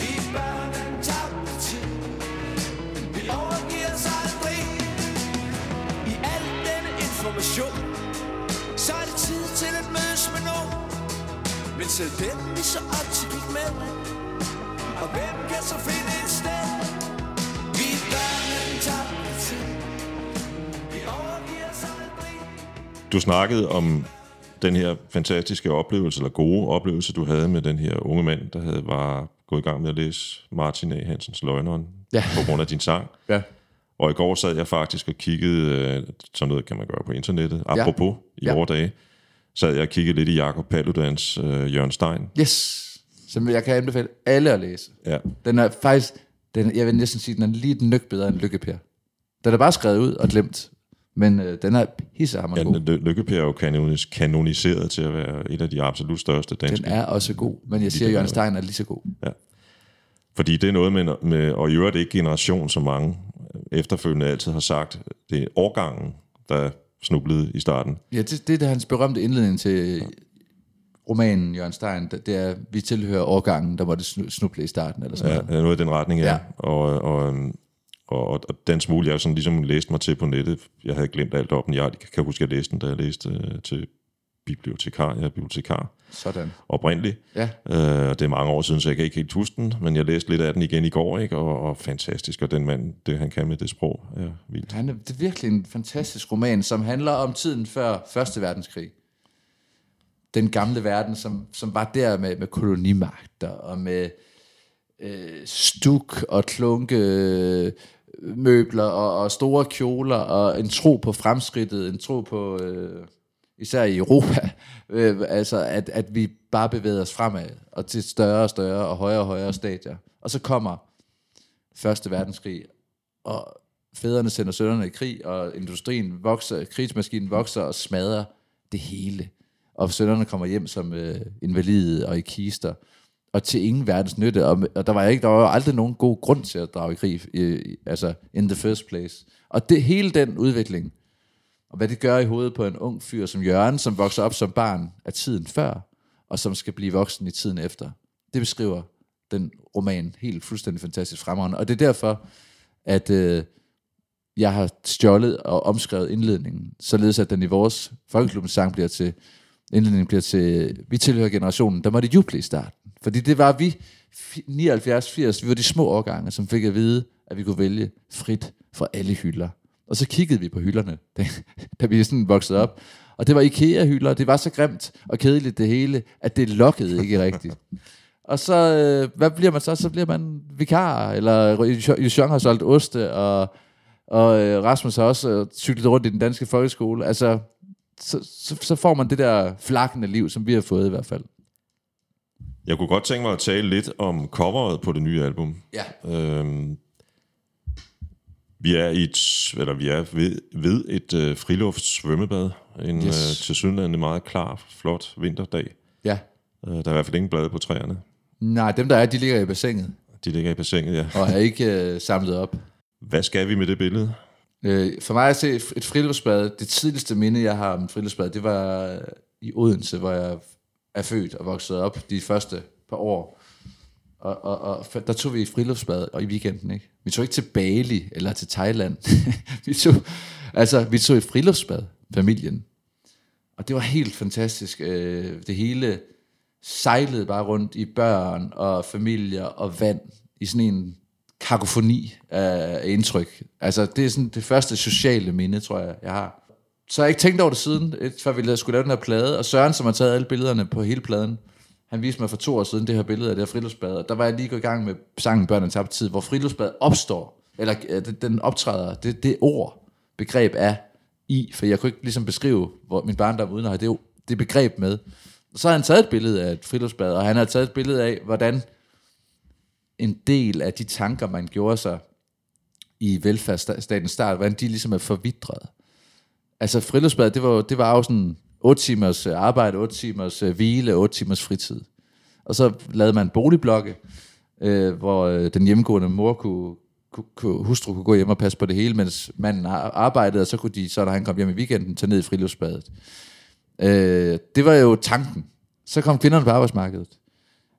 [SPEAKER 4] Vi er børn af. Vi overgiver os aldrig. I al denne information Men selv dem vi så op til gik med Og hvem kan så finde et sted Vi er børnen tabte tid Vi overgiver os aldrig
[SPEAKER 1] Du snakkede om den her fantastiske oplevelse, eller gode oplevelse, du havde med den her unge mand, der havde var gået i gang med at læse Martin A. Hansens Løgneren
[SPEAKER 2] Ja.
[SPEAKER 1] på grund af din sang.
[SPEAKER 2] Ja.
[SPEAKER 1] Og i går sad jeg faktisk og kiggede, øh, sådan noget kan man gøre på internettet, apropos i
[SPEAKER 2] Ja.
[SPEAKER 1] vore dage, sad jeg og kiggede lidt i Jakob Paludans øh, Jørgen Stein.
[SPEAKER 2] Yes. Som jeg kan anbefale alle at læse.
[SPEAKER 1] Ja.
[SPEAKER 2] Den er faktisk, den, jeg vil næsten sige, den er lige et nyk bedre end Lykke Per. Den er bare skrevet ud og glemt. Men øh, den er pissehammer
[SPEAKER 1] Ja,
[SPEAKER 2] god.
[SPEAKER 1] Ly- Lykke-Per er jo kanonis- kanoniseret til at være et af de absolut største danske.
[SPEAKER 2] Den er også god. Men jeg siger, at Jørgen Stein er lige så god.
[SPEAKER 1] Fordi det er noget med, med og i øvrigt ikke generation, som mange efterfølgende altid har sagt, det er årgangen, der snublede i starten.
[SPEAKER 2] Ja, det, det er hans berømte indledning til romanen Jørgen Stein. Det er, vi tilhører årgangen, der måtte snu- snuble i starten. Eller sådan
[SPEAKER 1] Ja,
[SPEAKER 2] noget.
[SPEAKER 1] noget i den retning, ja.
[SPEAKER 2] Ja.
[SPEAKER 1] ja. Og, og, og, og, og den smule, jeg sådan ligesom læste mig til på nettet, jeg havde glemt alt op, men jeg kan huske, at jeg læste den, da jeg læste øh, til bibliotekar. Jeg er bibliotekar
[SPEAKER 2] Sådan.
[SPEAKER 1] oprindeligt.
[SPEAKER 2] Ja.
[SPEAKER 1] Øh, det er mange år siden, så jeg kan ikke helt huske den, men jeg læste lidt af den igen i går, ikke? Og, og fantastisk, og den mand, det han kan med det sprog, er vildt.
[SPEAKER 2] Han er, det er virkelig en fantastisk roman, som handler om tiden før Første Verdenskrig. Den gamle verden, som, som var der med, med kolonimagter og med øh, stuk og klunke øh, møbler og, og store kjoler og en tro på fremskridtet, en tro på, øh, især i Europa, øh, altså at, at vi bare bevæger os fremad og til større og større og højere og højere stadier. Og så kommer Første Verdenskrig, og fædrene sender sønnerne i krig, og industrien vokser, krigsmaskinen vokser og smadrer det hele. Og sønnerne kommer hjem som øh, invalide og i kister, og til ingen verdens nytte. Og, og der var ikke der var aldrig nogen god grund til at drage i krig, øh, altså in the first place. Og det hele den udvikling, og hvad det gør i hovedet på en ung fyr som Jørgen, som vokser op som barn af tiden før, og som skal blive voksen i tiden efter. Det beskriver den roman helt fuldstændig fantastisk fremragende. Og det er derfor, at øh, jeg har stjålet og omskrevet indledningen, således at den i vores folkeklubbens sang bliver til, indledningen bliver til, vi tilhører generationen, der måtte juble i starten. Fordi det var vi, 79-80, vi var de små årgange, som fik at vide, at vi kunne vælge frit fra alle hylder. Og så kiggede vi på hylderne, da, da vi sådan voksede op. Og det var IKEA-hylder, det var så grimt og kedeligt det hele, at det lokkede ikke rigtigt. Og så, øh, hvad bliver man så? Så bliver man vikar, eller Josjong har solgt oste, og, og øh, Rasmus har også øh, cyklet rundt i den danske folkeskole. Altså, så, så, så får man det der flakkende liv, som vi har fået i hvert fald.
[SPEAKER 1] Jeg kunne godt tænke mig at tale lidt om coveret på det nye album.
[SPEAKER 2] Ja.
[SPEAKER 1] Øhm, vi er i et, eller vi er ved, ved et øh, frilufts svømmebad. En yes. Øh, tilsyneladende meget klar, flot vinterdag.
[SPEAKER 2] Ja.
[SPEAKER 1] Øh, der er i hvert fald ingen blade på træerne.
[SPEAKER 2] Nej, dem der er, de ligger i bassinet,
[SPEAKER 1] De ligger i bassinet, ja.
[SPEAKER 2] og er ikke øh, samlet op.
[SPEAKER 1] Hvad skal vi med det billede?
[SPEAKER 2] Øh, for mig at se et friluftsbad, det tidligste minde, jeg har om et friluftsbad, det var i Odense, hvor jeg er født og vokset op de første par år. Og, og, og der tog vi et friluftsbad og i weekenden, ikke? Vi tog ikke til Bali eller til Thailand. vi tog, altså, vi tog et friluftsbad, familien. Og det var helt fantastisk. Øh, det hele sejlede bare rundt i børn og familier og vand i sådan en kakofoni af indtryk. Altså, det er sådan det første sociale minde, tror jeg, jeg har. Så har jeg ikke tænkt over det siden, et- før vi skulle lave den her plade. Og Søren, som har taget alle billederne på hele pladen, han viste mig for to år siden det her billede af det her friluftsbad. Og der var jeg lige gået i gang med sangen Børnene tabte tabt tid, hvor friluftsbad opstår, eller øh, den- den optræder, det, det ord, begreb er i, for jeg kunne ikke ligesom beskrive hvor min barndom uden at have det, det begreb med. Og så har han taget et billede af et friluftsbad, og han har taget et billede af, hvordan en del af de tanker, man gjorde sig i velfærdsstatens start, hvordan de ligesom er forvidret. Altså friluftsbad, det var, det var jo sådan 8 timers øh, arbejde, 8 timers øh, hvile, 8 timers fritid. Og så lavede man boligblokke, øh, hvor øh, den hjemmegående mor kunne, kunne, hustru kunne gå hjem og passe på det hele, mens manden arbejdede, og så kunne de, så når han kom hjem i weekenden, tage ned i friluftsbadet. Øh, det var jo tanken. Så kom kvinderne på arbejdsmarkedet.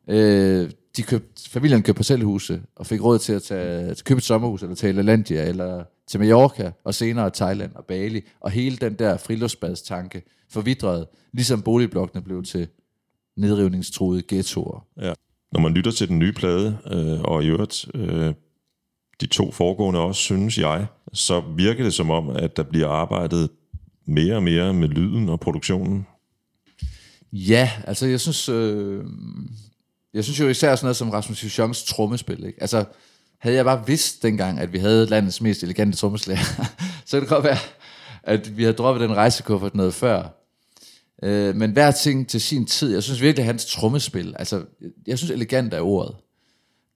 [SPEAKER 2] Øh, de købte, familien købte parcelhuse og fik råd til at tage, at købe et sommerhus, eller tage i LaLandia, eller til Mallorca, og senere Thailand og Bali, og hele den der friluftsbadstanke forvidrede, ligesom boligblokkene blev til nedrivningstruede ghettoer.
[SPEAKER 1] Ja. Når man lytter til den nye plade, øh, og i øvrigt øh, de to foregående også, synes jeg, så virker det som om, at der bliver arbejdet mere og mere med lyden og produktionen.
[SPEAKER 2] Ja, altså jeg synes, øh, jeg synes jo især sådan noget som Rasmus Husjongs trommespil. Ikke? Altså, havde jeg bare vidst dengang, at vi havde landets mest elegante trommeslager, så kan det godt være, at vi havde droppet den rejsekuffert noget før. Øh, men hver ting til sin tid. Jeg synes virkelig, at hans trommespil, altså, jeg synes elegant er ordet.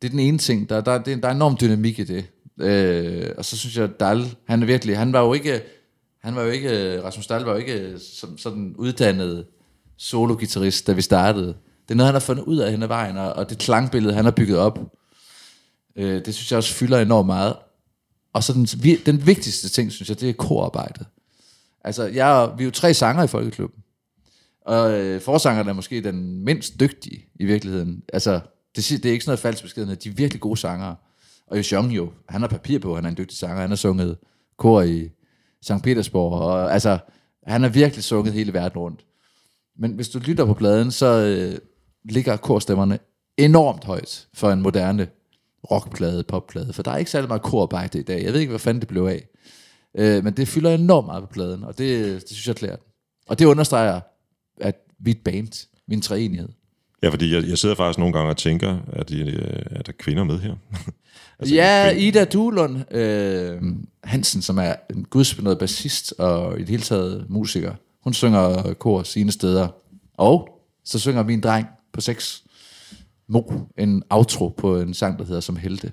[SPEAKER 2] Det er den ene ting. Der, der, der, der er enorm dynamik i det. Øh, og så synes jeg, at Dahl, han er virkelig, han var jo ikke, han var jo ikke, Rasmus Dahl var jo ikke som, sådan uddannet solo da vi startede. Det er noget, han har fundet ud af hen ad vejen, og, og det klangbillede, han har bygget op, øh, det synes jeg også fylder enormt meget. Og så den, den vigtigste ting, synes jeg, det er korarbejdet. Altså, jeg, vi er jo tre sanger i Folkeklubben. Og øh, forsangeren er måske den mindst dygtige i virkeligheden. Altså, det, det er ikke sådan noget falsk beskedenhed. De er virkelig gode sangere. Og Jong jo, han har papir på, han er en dygtig sanger. Han har sunget kor i St. Petersborg. Og, altså, han har virkelig sunget hele verden rundt. Men hvis du lytter på pladen, så øh, ligger korstemmerne enormt højt for en moderne rockplade, popplade. For der er ikke særlig meget korarbejde i dag. Jeg ved ikke, hvad fanden det blev af. Øh, men det fylder enormt meget på pladen, og det, det synes jeg klæder den. Og det understreger, at vi er et band. Vi er en treenighed.
[SPEAKER 1] Ja, fordi jeg, jeg sidder faktisk nogle gange og tænker, at de, øh, er der kvinder med her?
[SPEAKER 2] Altså, ja, Ida Duelund øh, Hansen, som er en gudsbenået bassist og i det hele taget musiker. Hun synger kor sine steder. Og så synger min dreng på 6 Mo en outro på en sang, der hedder Som Helte.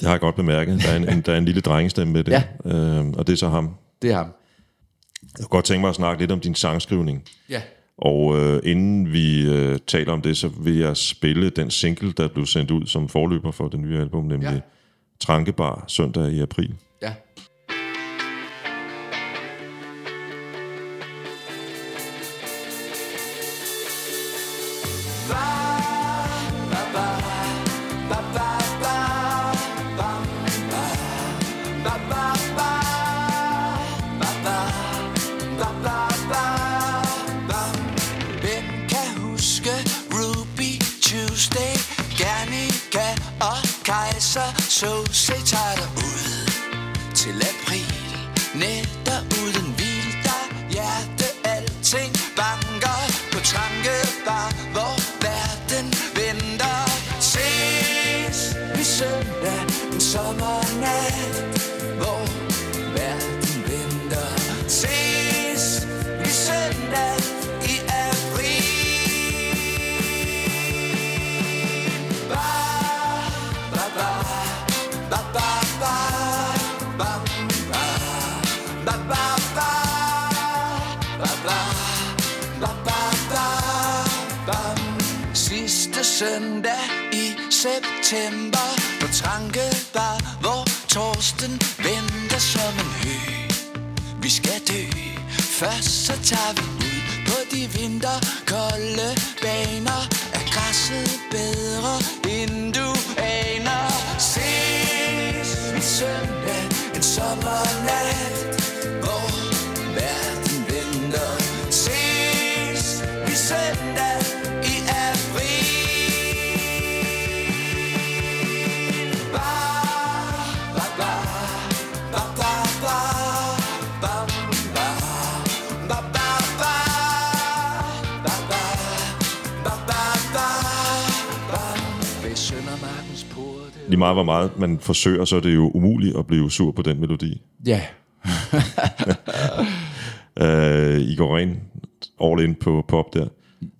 [SPEAKER 1] Det har jeg godt bemærket. Der er en, en, der er en lille drengestemme med det,
[SPEAKER 2] Ja.
[SPEAKER 1] øh, og det er så ham.
[SPEAKER 2] Det er ham.
[SPEAKER 1] Jeg kunne godt tænke mig at snakke lidt om din sangskrivning.
[SPEAKER 2] Ja.
[SPEAKER 1] Og øh, inden vi øh, taler om det, så vil jeg spille den single, der blev sendt ud som forløber for det nye album, nemlig
[SPEAKER 2] ja.
[SPEAKER 1] Trankebar søndag i april.
[SPEAKER 2] Ja.
[SPEAKER 4] so safe. September. På Trankebar, hvor Torsten venter som en hø. Vi skal dø. Først så tager vi
[SPEAKER 1] Lige meget hvor meget man forsøger, så er det jo umuligt at blive sur på den melodi.
[SPEAKER 2] Ja.
[SPEAKER 1] Øh, I går rent all in på pop der.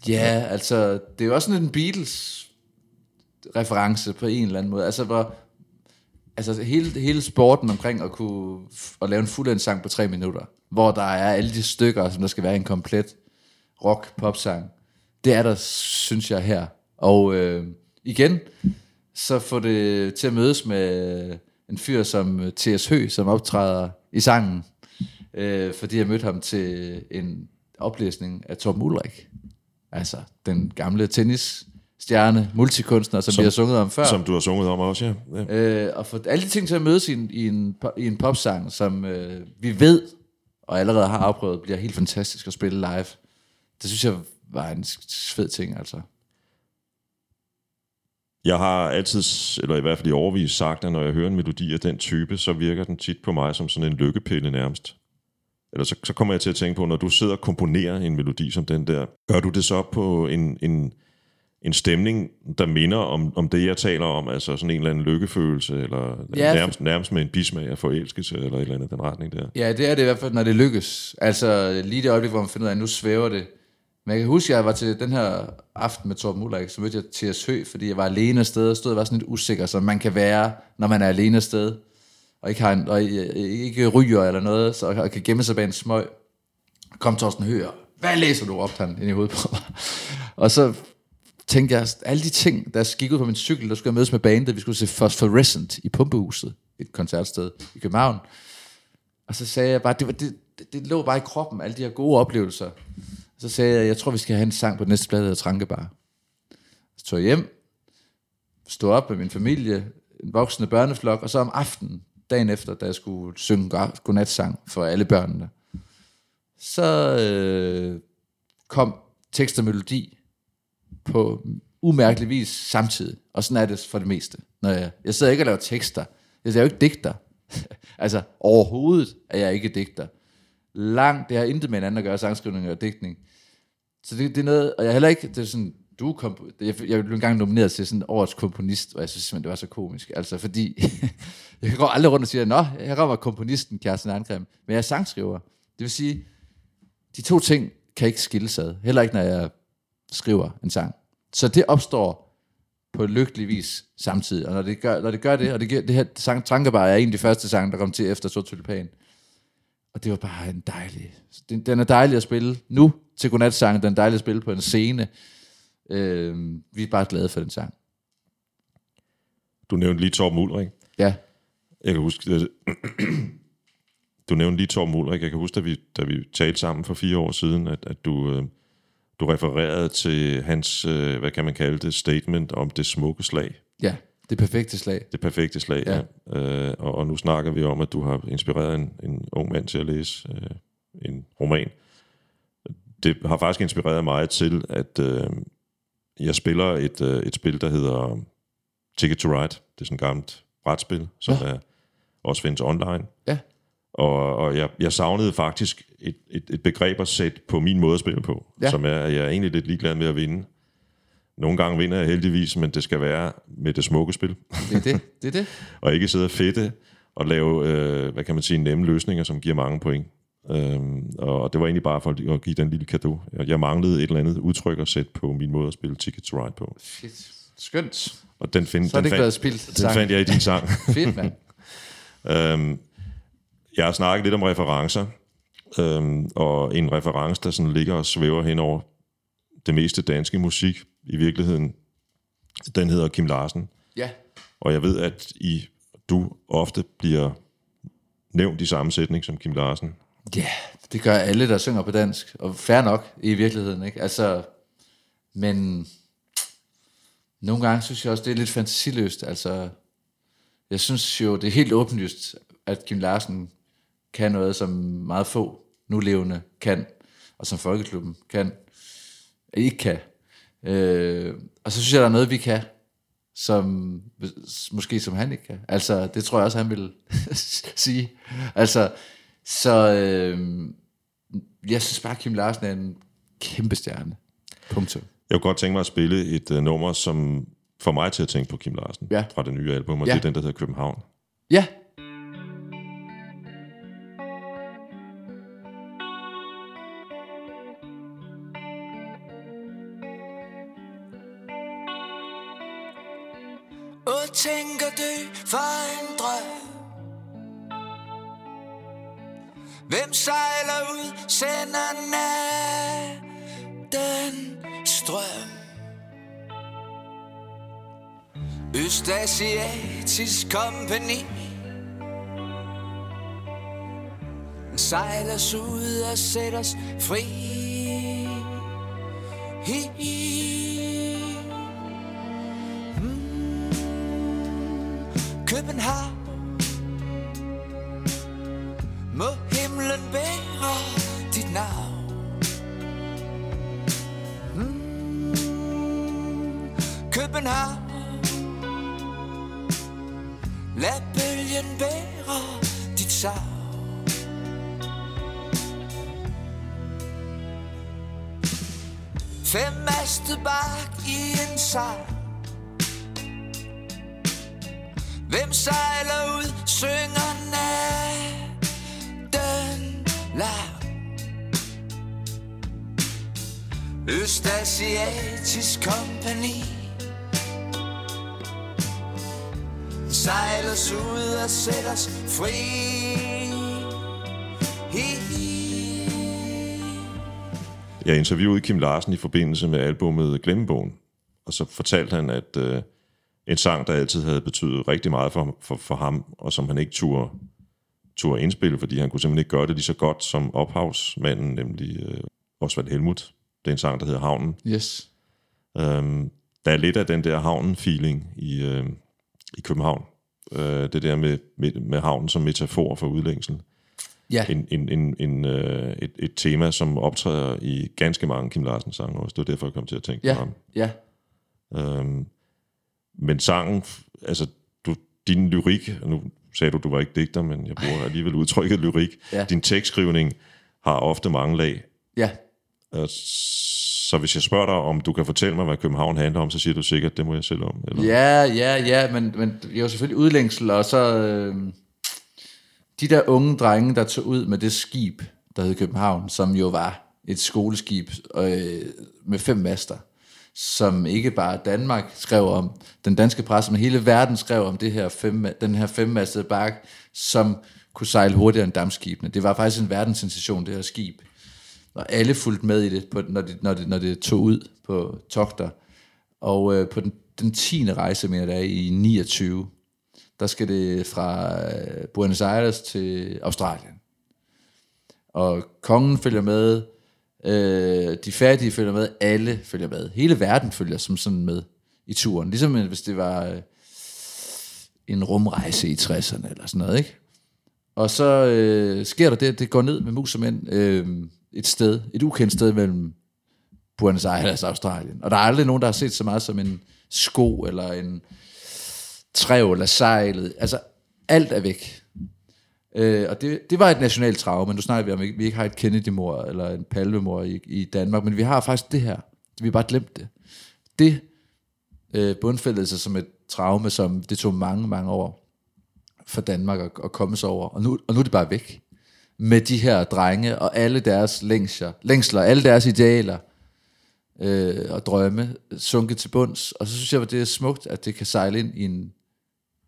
[SPEAKER 2] Ja, altså, det er jo også sådan en Beatles-reference på en eller anden måde. Altså, hvor, altså hele, hele sporten omkring at kunne at lave en fuldendt sang på tre minutter, hvor der er alle de stykker, som der skal være en komplet rock-pop-sang. Det er der, synes jeg, her. Og øh, igen, så får det til at mødes med en fyr som T.S. Hø, som optræder i sangen, øh, fordi jeg mødte ham til en oplæsning af Torben Ulrik. Altså, den gamle tennis stjerne, multikunstner, som, som vi har sunget om før.
[SPEAKER 1] Som du har sunget om også, ja. ja.
[SPEAKER 2] Øh, og få alle de ting til at mødes i en, i en, i en popsang, som øh, vi ved, og allerede har afprøvet, bliver helt fantastisk at spille live. Det synes jeg var en fed ting, altså.
[SPEAKER 1] Jeg har altid, eller i hvert fald i overvis sagt, at når jeg hører en melodi af den type, så virker den tit på mig som sådan en lykkepille nærmest. Eller så, så kommer jeg til at tænke på, når du sidder og komponerer en melodi som den der, gør du det så på en, en, en stemning, der minder om, om det, jeg taler om, altså sådan en eller anden lykkefølelse, eller
[SPEAKER 2] Ja,
[SPEAKER 1] nærmest, nærmest med en bismag af forelskelse, eller et eller andet den retning der.
[SPEAKER 2] Ja, det er det i hvert fald, når det lykkes. Altså lige det øjeblik, hvor man finder ud af, at nu svæver det. Men jeg kan huske, at jeg var til den her aften med Torben Ulrik, så mødte jeg T.S. Hø, fordi jeg var alene afsted, og stod og var sådan lidt usikker, som man kan være, når man er alene afsted, og ikke, har en, og ikke ryger eller noget, så, og kan gemme sig bag en smøg. Kom Torsten Hø, og hvad læser du op, han ind i hovedet på mig. Og så tænkte jeg, alle de ting, der gik ud på min cykel, der skulle jeg mødes med bandet, vi skulle se Phosphorescent i Pumpehuset, et koncertsted i København. Og så sagde jeg bare, det, var, det, det, det lå bare i kroppen, alle de her gode oplevelser. Så sagde jeg, jeg tror, vi skal have en sang på den næste plade, der hedder Trankebar. Så tog jeg hjem, stod op med min familie, en voksende børneflok, og så om aftenen, dagen efter, da jeg skulle synge godnatsang for alle børnene, så øh, kom tekst og melodi på umærkelig vis samtidig. Og sådan er det for det meste. Når jeg, jeg sidder ikke og laver tekster. Jeg er jo ikke digter. altså overhovedet er jeg ikke digter. Langt, det har intet med hinanden at gøre, sangskrivning og digtning. Så det, det er noget, og jeg heller ikke, det er sådan, du er komp- jeg, jeg blev engang nomineret til sådan årets komponist, og jeg synes simpelthen, det var så komisk, altså fordi, jeg går aldrig rundt og siger, nå, her kommer komponisten Kjærsten Arngrim, men jeg er sangskriver. Det vil sige, de to ting kan ikke skilles ad, heller ikke når jeg skriver en sang. Så det opstår på lykkelig vis samtidig, og når det gør, når det, gør det, og det, giver, det her sang, Trankebar er en af de første sange, der kom til efter Sort Tulipan, og det var bare en dejlig... Den, den er dejlig at spille nu til godnatsangen. Den er dejlig at spille på en scene. Øh, vi er bare glade for den sang.
[SPEAKER 1] Du nævnte lige Torben Ulrik.
[SPEAKER 2] Ja,
[SPEAKER 1] Jeg kan huske, at du nævnte lige Torben Ulrik. Jeg kan huske, da vi, da vi talte sammen for fire år siden, at, at du, øh, du refererede til hans, øh, hvad kan man kalde det, statement om det smukke slag.
[SPEAKER 2] ja. Det perfekte slag.
[SPEAKER 1] Det perfekte slag, ja. ja. Øh, og, og nu snakker vi om, at du har inspireret en, en ung mand til at læse øh, en roman. Det har faktisk inspireret mig til, at øh, jeg spiller et, øh, et spil, der hedder Ticket to Ride. Det er sådan et gammelt brætspil, som
[SPEAKER 2] Ja.
[SPEAKER 1] er, også findes online.
[SPEAKER 2] Ja.
[SPEAKER 1] Og, og jeg, jeg savnede faktisk et, et, et begreb at sætte på min måde at spille på,
[SPEAKER 2] ja.
[SPEAKER 1] som er, at jeg er egentlig lidt ligeglad med at vinde. Nogle gange vinder jeg heldigvis, men det skal være med det smukke spil
[SPEAKER 2] Det er det. Det er det.
[SPEAKER 1] og ikke sidde og fedte og lave, øh, hvad kan man sige, nemme løsninger, som giver mange point. Øhm, og det var egentlig bare for at give den lille kado. Jeg, manglede et eller andet udtryk at sætte på min måde at spille Ticket to Ride på.
[SPEAKER 2] Shit. Skønt.
[SPEAKER 1] Og den, find,
[SPEAKER 2] Så
[SPEAKER 1] den, fandt,
[SPEAKER 2] spildt.
[SPEAKER 1] den
[SPEAKER 2] sang.
[SPEAKER 1] fandt jeg i din sang.
[SPEAKER 2] Fedt, mand.
[SPEAKER 1] øhm, jeg har snakket lidt om referencer, øhm, og en reference, der sådan ligger og svæver hen over det meste danske musik i virkeligheden, den hedder Kim Larsen.
[SPEAKER 2] Ja.
[SPEAKER 1] Og jeg ved, at I, du ofte bliver nævnt i samme sætning som Kim Larsen.
[SPEAKER 2] Ja, det gør alle, der synger på dansk. Og fair nok i virkeligheden, ikke? Altså, men nogle gange synes jeg også, det er lidt fantasiløst. Altså, jeg synes jo, det er helt åbenlyst, at Kim Larsen kan noget, som meget få nulevende kan, og som Folkeklubben kan, ikke kan. Øh, og så synes jeg, der er noget, vi kan, som måske som han ikke kan. Altså, det tror jeg også, han vil sige. Altså, så øh, jeg synes bare, Kim Larsen er en kæmpe stjerne. Punktum.
[SPEAKER 1] Jeg kunne godt tænke mig at spille et uh, nummer, som får mig til at tænke på Kim Larsen
[SPEAKER 2] Ja.
[SPEAKER 1] fra det nye album, og
[SPEAKER 2] Ja.
[SPEAKER 1] det er den, der hedder København.
[SPEAKER 2] Ja,
[SPEAKER 4] Hvem sejler ud, sender natten strøm. Østasiatisk kompani Sejl os ud og sætter os fri. Hi, hi. København. Må himlen bære dit navn. Mm. København. Lad bølgen bære dit savn. Fem mastet bak i en sejl Hvem sejler ud, synger Østasiatisk kompani Sejl os ud og sæt os fri hi, hi.
[SPEAKER 1] Jeg interviewede Kim Larsen i forbindelse med albummet Glemmebogen, og så fortalte han, at øh, en sang, der altid havde betydet rigtig meget for, for, for ham, og som han ikke turde, turde indspille, fordi han kunne simpelthen ikke gøre det lige så godt som ophavsmanden, nemlig øh, Osvald Helmut. Det er en sang, der hedder Havnen.
[SPEAKER 2] Yes.
[SPEAKER 1] Øhm, der er lidt af den der havnen-feeling i, øh, i København. Øh, det der med, med, med havnen som metafor for udlængsel.
[SPEAKER 2] Ja,
[SPEAKER 1] En, en, en, en, øh, et, et tema, som optræder i ganske mange Kim Larsen sange også. Det var derfor, jeg kom til at tænke
[SPEAKER 2] ja,
[SPEAKER 1] på ham.
[SPEAKER 2] ja.
[SPEAKER 1] Øhm, men sangen, altså du, din lyrik, nu sagde du, du var ikke digter, men jeg bruger alligevel udtrykket lyrik.
[SPEAKER 2] Ja.
[SPEAKER 1] Din tekstskrivning har ofte mange lag.
[SPEAKER 2] Ja,
[SPEAKER 1] Øh, så hvis jeg spørger dig, om du kan fortælle mig, hvad København handler om, så siger du sikkert, det må jeg selv om. Eller?
[SPEAKER 2] Ja, ja, ja, men, men det er jo selvfølgelig udlængsel, og så øh, de der unge drenge, der tog ud med det skib, der hed København, som jo var et skoleskib øh, med fem master, som ikke bare Danmark skrev om, den danske presse, men hele verden skrev om det her fem, den her femmastede bark, som kunne sejle hurtigere end dammskibene. Det var faktisk en verdenssensation, det her skib. Og alle fulgte med i det, på, når, det, når, det, når det tog ud på togter. Og øh, på den, den 10. rejse, mener jeg, det er i 29, der skal det fra øh, Buenos Aires til Australien. Og kongen følger med, øh, de fattige følger med, alle følger med. Hele verden følger som sådan med i turen. Ligesom øh, hvis det var øh, en rumrejse i 60'erne eller sådan noget, ikke? Og så øh, sker der det, at det går ned med mus og mænd øh, et sted, et ukendt sted mellem Buenos Aires og Australien. Og der er aldrig nogen, der har set så meget som en sko, eller en træv, eller sejlet. Altså, alt er væk. Øh, og det, det var et nationalt traume, men nu snakker vi om, at vi ikke har et Kennedy-mor, eller en palmemor i, i Danmark, men vi har faktisk det her. Vi har bare glemt det. Det øh, bundfældede sig som et traume, som det tog mange, mange år for Danmark at, at komme sig over. Og nu, og nu er det bare væk. Med de her drenge og alle deres længsler, længsler alle deres idealer øh, og drømme sunket til bunds. Og så synes jeg, at det er smukt, at det kan sejle ind i en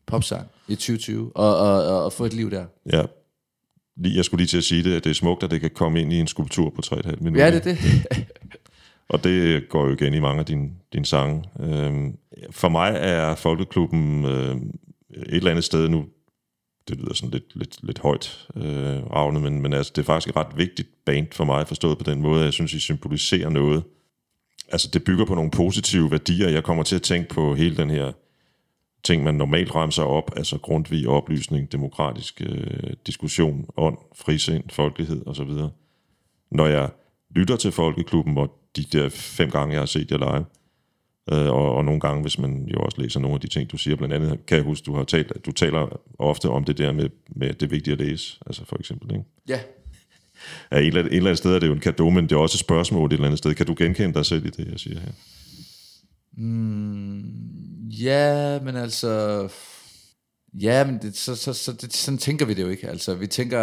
[SPEAKER 2] popsang i 2020 og, og, og, og få et liv der.
[SPEAKER 1] Ja. Jeg skulle lige til at sige det, at det er smukt, at det kan komme ind i en skulptur på 3,5 minutter.
[SPEAKER 2] Ja, det er det.
[SPEAKER 1] Og det går jo igen i mange af dine, dine sange. Øhm, for mig er Folkeklubben øh, et eller andet sted nu, det lyder sådan lidt, lidt, lidt højt øh, ravne, men, men altså, det er faktisk et ret vigtigt band for mig, forstået på den måde, at jeg synes, I symboliserer noget. Altså, det bygger på nogle positive værdier. Jeg kommer til at tænke på hele den her ting, man normalt remser op, altså grundvig, oplysning, demokratisk øh, diskussion, ånd, frisind, folkelighed osv. Når jeg lytter til Folkeklubben, og de der fem gange, jeg har set jer live, øh, og, og nogle gange, hvis man jo også læser nogle af de ting, du siger, blandt andet kan jeg huske, du har talt, du taler ofte om det der med, med at det er vigtigt at læse, altså for eksempel, ikke?
[SPEAKER 2] Ja.
[SPEAKER 1] Ja, et, eller et eller andet sted er det jo en kado, men det er også et spørgsmål et eller andet sted. Kan du genkende dig selv i det, jeg siger her?
[SPEAKER 2] Ja, men altså... Ja, men det, så, så, så det, sådan tænker vi det jo ikke. Altså, vi tænker...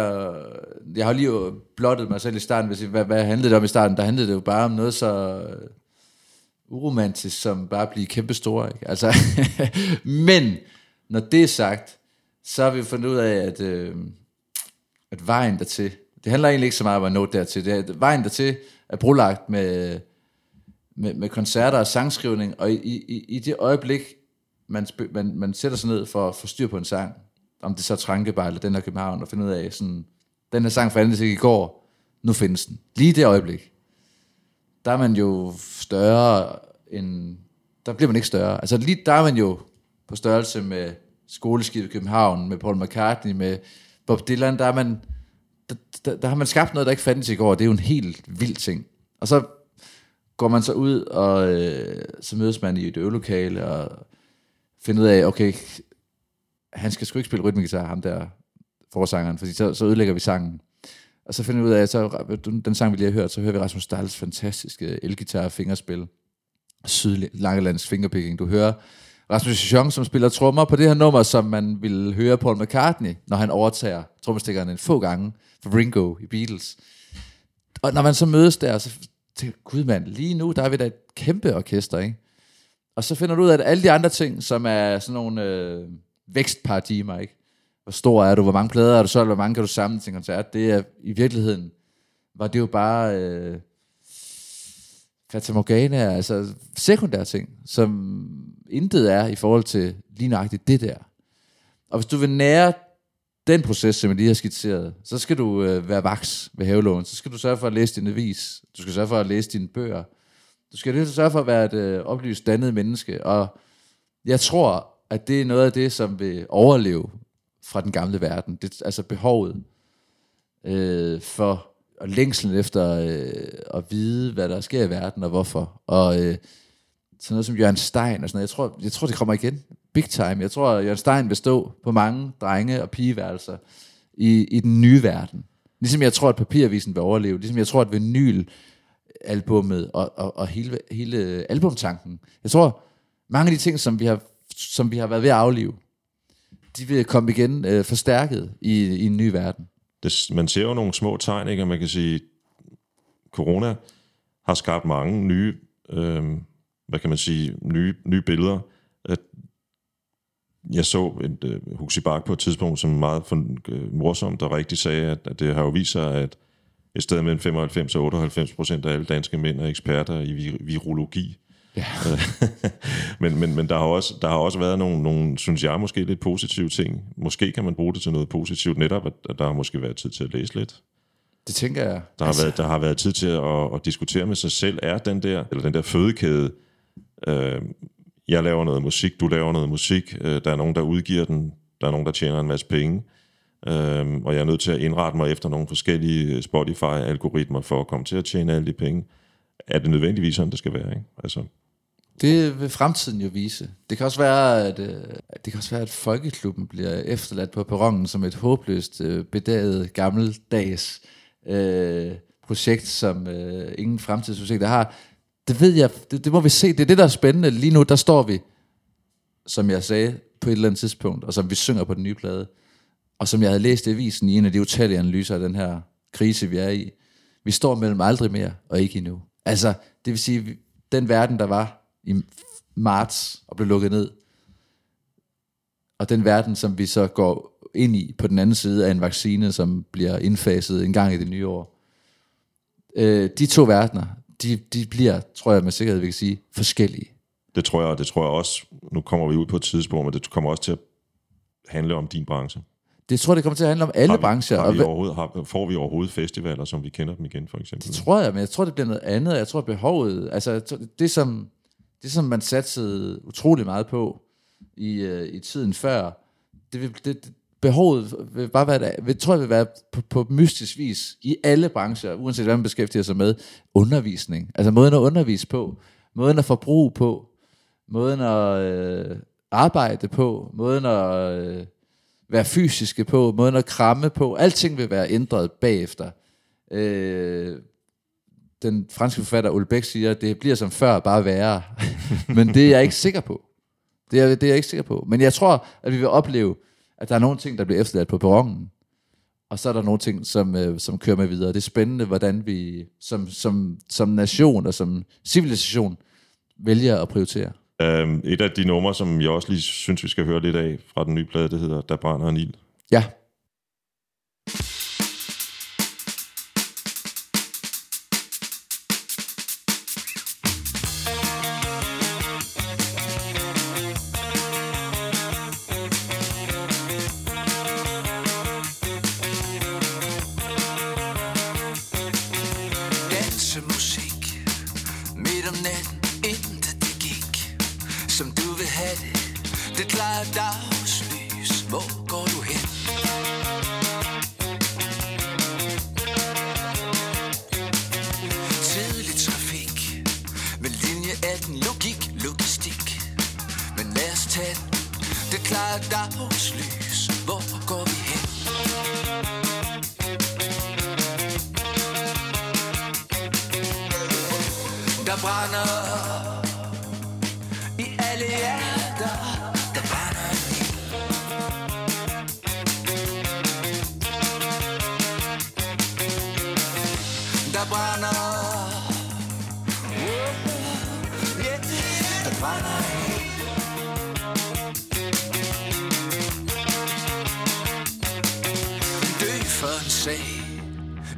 [SPEAKER 2] Jeg har lige jo blottet mig selv i starten, hvis hvad, hvad handlede det om i starten? Der handlede det jo bare om noget så uromantisk, som bare at blive kæmpe store. Ikke? Altså, men, når det er sagt, så har vi fundet ud af, at, øh, at vejen dertil, det handler egentlig ikke så meget om at nå dertil, det er, at vejen dertil er brolagt med, med, med koncerter og sangskrivning, og i, i, i det øjeblik, man, man, man sætter sig ned for at få styr på en sang, om det så er Trankebar eller den her København, og finde ud af, sådan, den her sang fandtes ikke i går, nu findes den. Lige det øjeblik, der er man jo større end, der bliver man ikke større. Altså lige der er man jo på størrelse med skoleskibet i København, med Paul McCartney, med Bob Dylan, der, er man, der, der, der har man skabt noget, der ikke fandtes i går. Det er jo en helt vild ting. Og så går man så ud, og øh, så mødes man i et øvelokale, og finder ud af, okay, han skal sgu ikke spille rytmegitar, ham der forsangeren, fordi så, så ødelægger vi sangen. Og så finder vi ud af, at så, den sang, vi lige har hørt, så hører vi Rasmus Dahls fantastiske elgitar fingerspil. Sydlangelands fingerpicking. Du hører Rasmus Jean, som spiller trommer på det her nummer, som man vil høre Paul McCartney, når han overtager trommestikkerne en få gange for Ringo i Beatles. Og når man så mødes der, så tænker gud mand, lige nu, der er vi da et kæmpe orkester, ikke? Og så finder du ud af, at alle de andre ting, som er sådan nogle øh, vækstparadigmer, ikke? Hvor stor er du, hvor mange plader er du solgt, hvor mange kan du samle til en koncert, det er i virkeligheden, var det jo bare øh, Fata Morgana, altså sekundære ting, som intet er i forhold til lige nøjagtigt det der. Og hvis du vil nære den proces, som jeg lige har skitseret, så skal du øh, være vaks ved havelån. Så skal du sørge for at læse din avis. Du skal sørge for at læse dine bøger. Du skal lige sørge for at være et øh, oplyst, dannet menneske. Og jeg tror, at det er noget af det, som vil overleve fra den gamle verden. Det, altså behovet øh, for og længslen efter øh, at vide, hvad der sker i verden og hvorfor. Og øh, sådan noget som Jørgen Stein og sådan noget. Jeg tror, jeg tror, det kommer igen big time. Jeg tror, at Jørgen Stein vil stå på mange drenge- og pigeværelser i, i den nye verden. Ligesom jeg tror, at papiravisen vil overleve. Ligesom jeg tror, at vinyl albummet og, og, og hele, hele albumtanken. Jeg tror, mange af de ting, som vi har, som vi har været ved at aflive, de vil komme igen øh, forstærket i, i en ny verden.
[SPEAKER 1] Det, man ser jo nogle små tegn, ikke? Og man kan sige, corona har skabt mange nye, øh, hvad kan man sige, nye, nye billeder. At jeg så et øh, Huxi Bak på et tidspunkt, som meget for, øh, morsomt og rigtigt sagde, at, at det har jo vist sig, at et sted mellem 95 og 98 procent af alle danske mænd er eksperter i virologi. Ja. men, men, men der, har også, der har også været nogle, nogle, synes jeg, måske lidt positive ting. Måske kan man bruge det til noget positivt, netop at, at der har måske været tid til at læse lidt.
[SPEAKER 2] Det tænker jeg.
[SPEAKER 1] Der har, altså... været, der har været tid til at, at diskutere med sig selv, er den der, eller den der fødekæde, øh, jeg laver noget musik, du laver noget musik, øh, der er nogen, der udgiver den, der er nogen, der tjener en masse penge, øh, og jeg er nødt til at indrette mig efter nogle forskellige Spotify-algoritmer for at komme til at tjene alle de penge. Er det nødvendigvis sådan, det skal være? Ikke? Altså,
[SPEAKER 2] det vil fremtiden jo vise. Det kan også være, at, øh, det kan også være, at folkeklubben bliver efterladt på perronen som et håbløst, øh, bedaget, gammeldags øh, projekt, som øh, ingen fremtidsprojekter har. Det ved jeg, det, det må vi se. Det er det, der er spændende. Lige nu, der står vi, som jeg sagde, på et eller andet tidspunkt, og som vi synger på den nye plade, og som jeg havde læst i avisen i en af de utallige analyser af den her krise, vi er i. Vi står mellem aldrig mere og ikke endnu. Altså, det vil sige, den verden, der var i marts og blev lukket ned, og den verden, som vi så går ind i på den anden side af en vaccine, som bliver indfaset en gang i det nye år. Øh, de to verdener, de, de bliver, tror jeg med sikkerhed, vi kan sige, forskellige.
[SPEAKER 1] Det tror jeg, det tror jeg også, nu kommer vi ud på et tidspunkt, men det kommer også til at handle om din branche.
[SPEAKER 2] Det tror jeg, det kommer til at handle om alle
[SPEAKER 1] har vi,
[SPEAKER 2] brancher.
[SPEAKER 1] Har vi
[SPEAKER 2] og
[SPEAKER 1] overhovedet, har, får vi overhovedet festivaler, som vi kender dem igen, for eksempel?
[SPEAKER 2] det tror jeg, men jeg tror, det bliver noget andet. Jeg tror, behovet, altså det som, det som man satte utrolig meget på i, øh, i tiden før, det, vil, det, det behovet vil bare være, vil, tror jeg vil være på, på mystisk vis i alle brancher, uanset hvad man beskæftiger sig med, undervisning. Altså måden at undervise på, måden at forbruge på, måden at øh, arbejde på, måden at øh, være fysiske på, måden at kramme på. Alting vil være ændret bagefter. Øh, den franske forfatter Ulbæk siger, at det bliver som før, bare værre. Men det er jeg ikke sikker på. Det er, det er jeg ikke sikker på. Men jeg tror, at vi vil opleve, at der er nogle ting, der bliver efterladt på perronen, og så er der nogle ting, som, øh, som kører med videre. Det er spændende, hvordan vi som, som, som nation og som civilisation vælger at prioritere.
[SPEAKER 1] Um, et af de numre, som jeg også lige synes, vi skal høre lidt af fra den nye plade, det hedder Der brænder en ild.
[SPEAKER 2] Ja,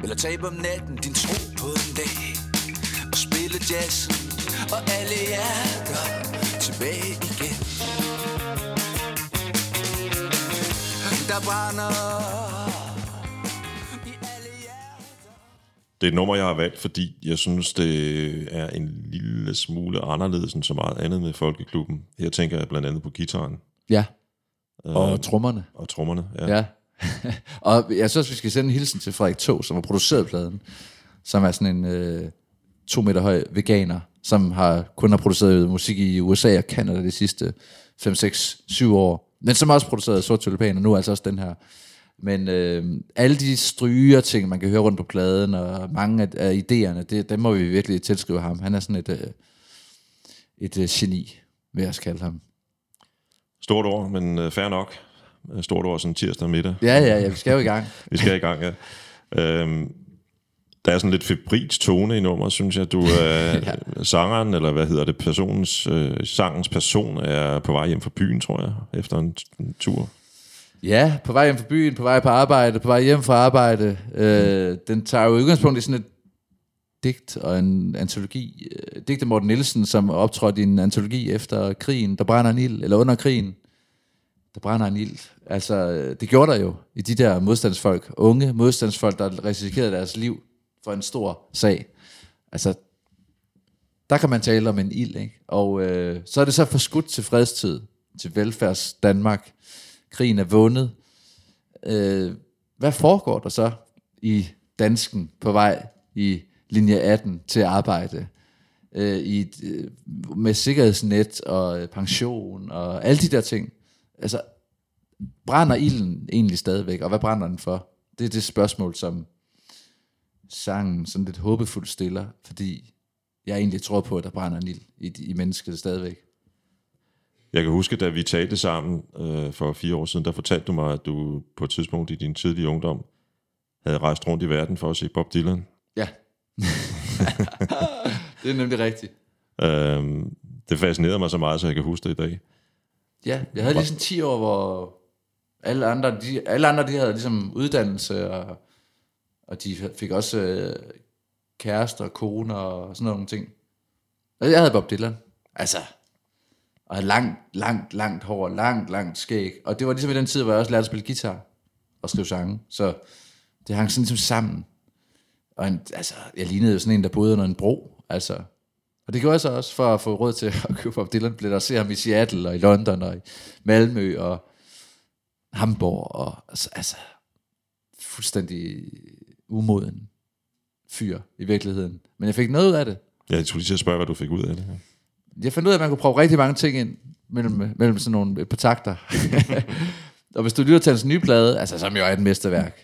[SPEAKER 4] Eller tabe om natten din tro på en dag Og spille jazzen Og alle hjerter Tilbage igen Der brænder I alle hjerter
[SPEAKER 1] Det er et nummer, jeg har valgt, fordi jeg synes, det er en lille smule anderledes end så meget andet med Folkeklubben. Her tænker jeg blandt andet på gitaren
[SPEAKER 2] Ja. Og trommerne.
[SPEAKER 1] og trommerne. Ja.
[SPEAKER 2] Ja. og jeg synes vi skal sende en hilsen til Frederik Tog, som har produceret pladen, som er sådan en øh, to meter høj veganer, som har kun har produceret musik i USA og Canada de sidste 5, 6, 7 år, men som også produceret Sort Tulipan, og nu altså også den her. Men øh, alle de stryger ting, man kan høre rundt på pladen, og mange af, af idéerne, det, dem må vi virkelig tilskrive ham. Han er sådan et, øh, et øh, geni, vil jeg også kalde ham.
[SPEAKER 1] Stort ord, men øh, fair nok. Øh, Stort ord sådan tirsdag middag.
[SPEAKER 2] Ja, ja, ja, vi skal jo i gang.
[SPEAKER 1] Vi skal i gang, ja. Øhm, der er sådan lidt febrilsk tone i nummeret, synes jeg. Du er ja. sangeren, eller hvad hedder det, personens, øh, sangens person er på vej hjem fra byen, tror jeg, efter en, en tur.
[SPEAKER 2] Ja, på vej hjem fra byen, på vej på arbejde, på vej hjem fra arbejde. Øh, den tager jo udgangspunkt i sådan et digt og en antologi. Øh, Digt af Morten Nielsen, som optrådte i en antologi efter krigen, der brænder en ild, eller under krigen, der brænder en ild. Altså, det gjorde der jo i de der modstandsfolk, unge modstandsfolk, der risikerede deres liv for en stor sag. Altså, der kan man tale om en ild, ikke? Og øh, så er det så forskudt til fredstid, til velfærds Danmark. Krigen er vundet. Øh, hvad foregår der så i dansken på vej i linje 18 til arbejde? Øh, i, øh, med sikkerhedsnet og pension og alle de der ting. Altså, brænder ilden egentlig stadigvæk, og hvad brænder den for? Det er det spørgsmål, som sangen sådan lidt håbefuldt stiller, fordi jeg egentlig tror på, at der brænder en ild i, i mennesket stadigvæk.
[SPEAKER 1] Jeg kan huske, da vi talte sammen øh, for fire år siden, der fortalte du mig, at du på et tidspunkt i din tidlige ungdom havde rejst rundt i verden for at se Bob Dylan.
[SPEAKER 2] Ja. det er nemlig rigtigt.
[SPEAKER 1] Øhm, det fascinerede mig så meget, så jeg kan huske det i dag.
[SPEAKER 2] Ja, jeg havde lige sådan 10 år, hvor alle andre, de, alle andre de havde ligesom uddannelse, og, og de fik også øh, kærester, koner og sådan nogle ting. Og jeg havde Bob Dylan. Altså, og havde langt, langt, langt hår, langt, langt skæg. Og det var ligesom i den tid, hvor jeg også lærte at spille guitar og skrive sange. Så det hang sådan ligesom sammen. Og en, altså, jeg lignede jo sådan en, der boede under en bro. Altså, og det gjorde jeg så også for at få råd til at købe Bob Dylan. Blev der se ham i Seattle og i London og i Malmø og Hamburg. Og altså, altså fuldstændig umoden fyr i virkeligheden. Men jeg fik noget ud af det.
[SPEAKER 1] Ja, Jeg skulle lige til at spørge, hvad du fik ud af det.
[SPEAKER 2] Jeg fandt ud af, at man kunne prøve rigtig mange ting ind mellem, mellem sådan nogle et par takter. og hvis du lytter til hans nye plade, altså som jo er et mesterværk,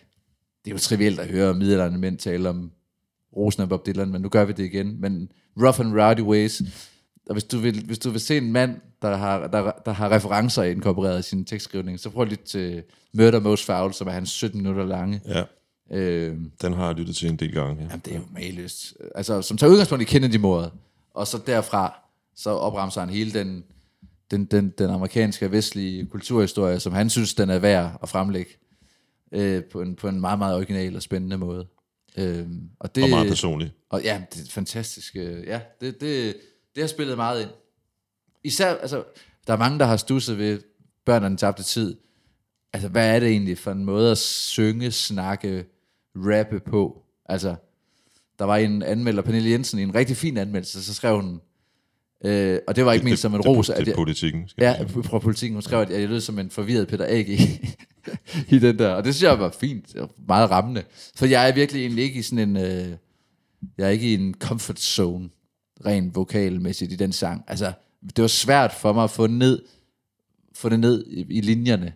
[SPEAKER 2] det er jo trivielt at høre middelalderne mænd tale om rosen af Bob Dylan, men nu gør vi det igen. Men Rough and Rowdy Ways, og hvis du vil, hvis du vil se en mand, der har, der, der har referencer inkorporeret i sin tekstskrivning, så prøv lige til Murder Most Foul, som er hans 17 minutter lange.
[SPEAKER 1] Ja,
[SPEAKER 2] Øh,
[SPEAKER 1] den har jeg lyttet til en del gange. Ja.
[SPEAKER 2] Jamen, det er jo maløst. Altså, som tager udgangspunkt i Kennedy-mordet, og så derfra, så opremser han hele den, den, den, den amerikanske vestlige kulturhistorie, som han synes, den er værd at fremlægge øh, på, en, på en meget, meget original og spændende måde. Øh, og, det,
[SPEAKER 1] Og meget personligt.
[SPEAKER 2] og ja, det er fantastisk. øh, Ja, det, det, det har spillet meget ind. Især, altså, der er mange, der har stusset ved børnene tabte tid. Altså, hvad er det egentlig for en måde at synge, snakke, rappe på? Altså, der var en anmelder, Pernille Jensen, i en rigtig fin anmeldelse, så skrev hun, øh, og det var ikke ment som en
[SPEAKER 1] det,
[SPEAKER 2] ros,
[SPEAKER 1] det,
[SPEAKER 2] at
[SPEAKER 1] det politikken. Skal
[SPEAKER 2] Ja, fra politikken. Hun skrev, at jeg lød som en forvirret Peter A.G. i den der. Og det synes jeg var fint. og Meget rammende. For jeg er virkelig egentlig ikke i sådan en... Øh, jeg er ikke i en comfort zone, rent vokalmæssigt i den sang. Altså, det var svært for mig at få ned få det ned i, i linjerne.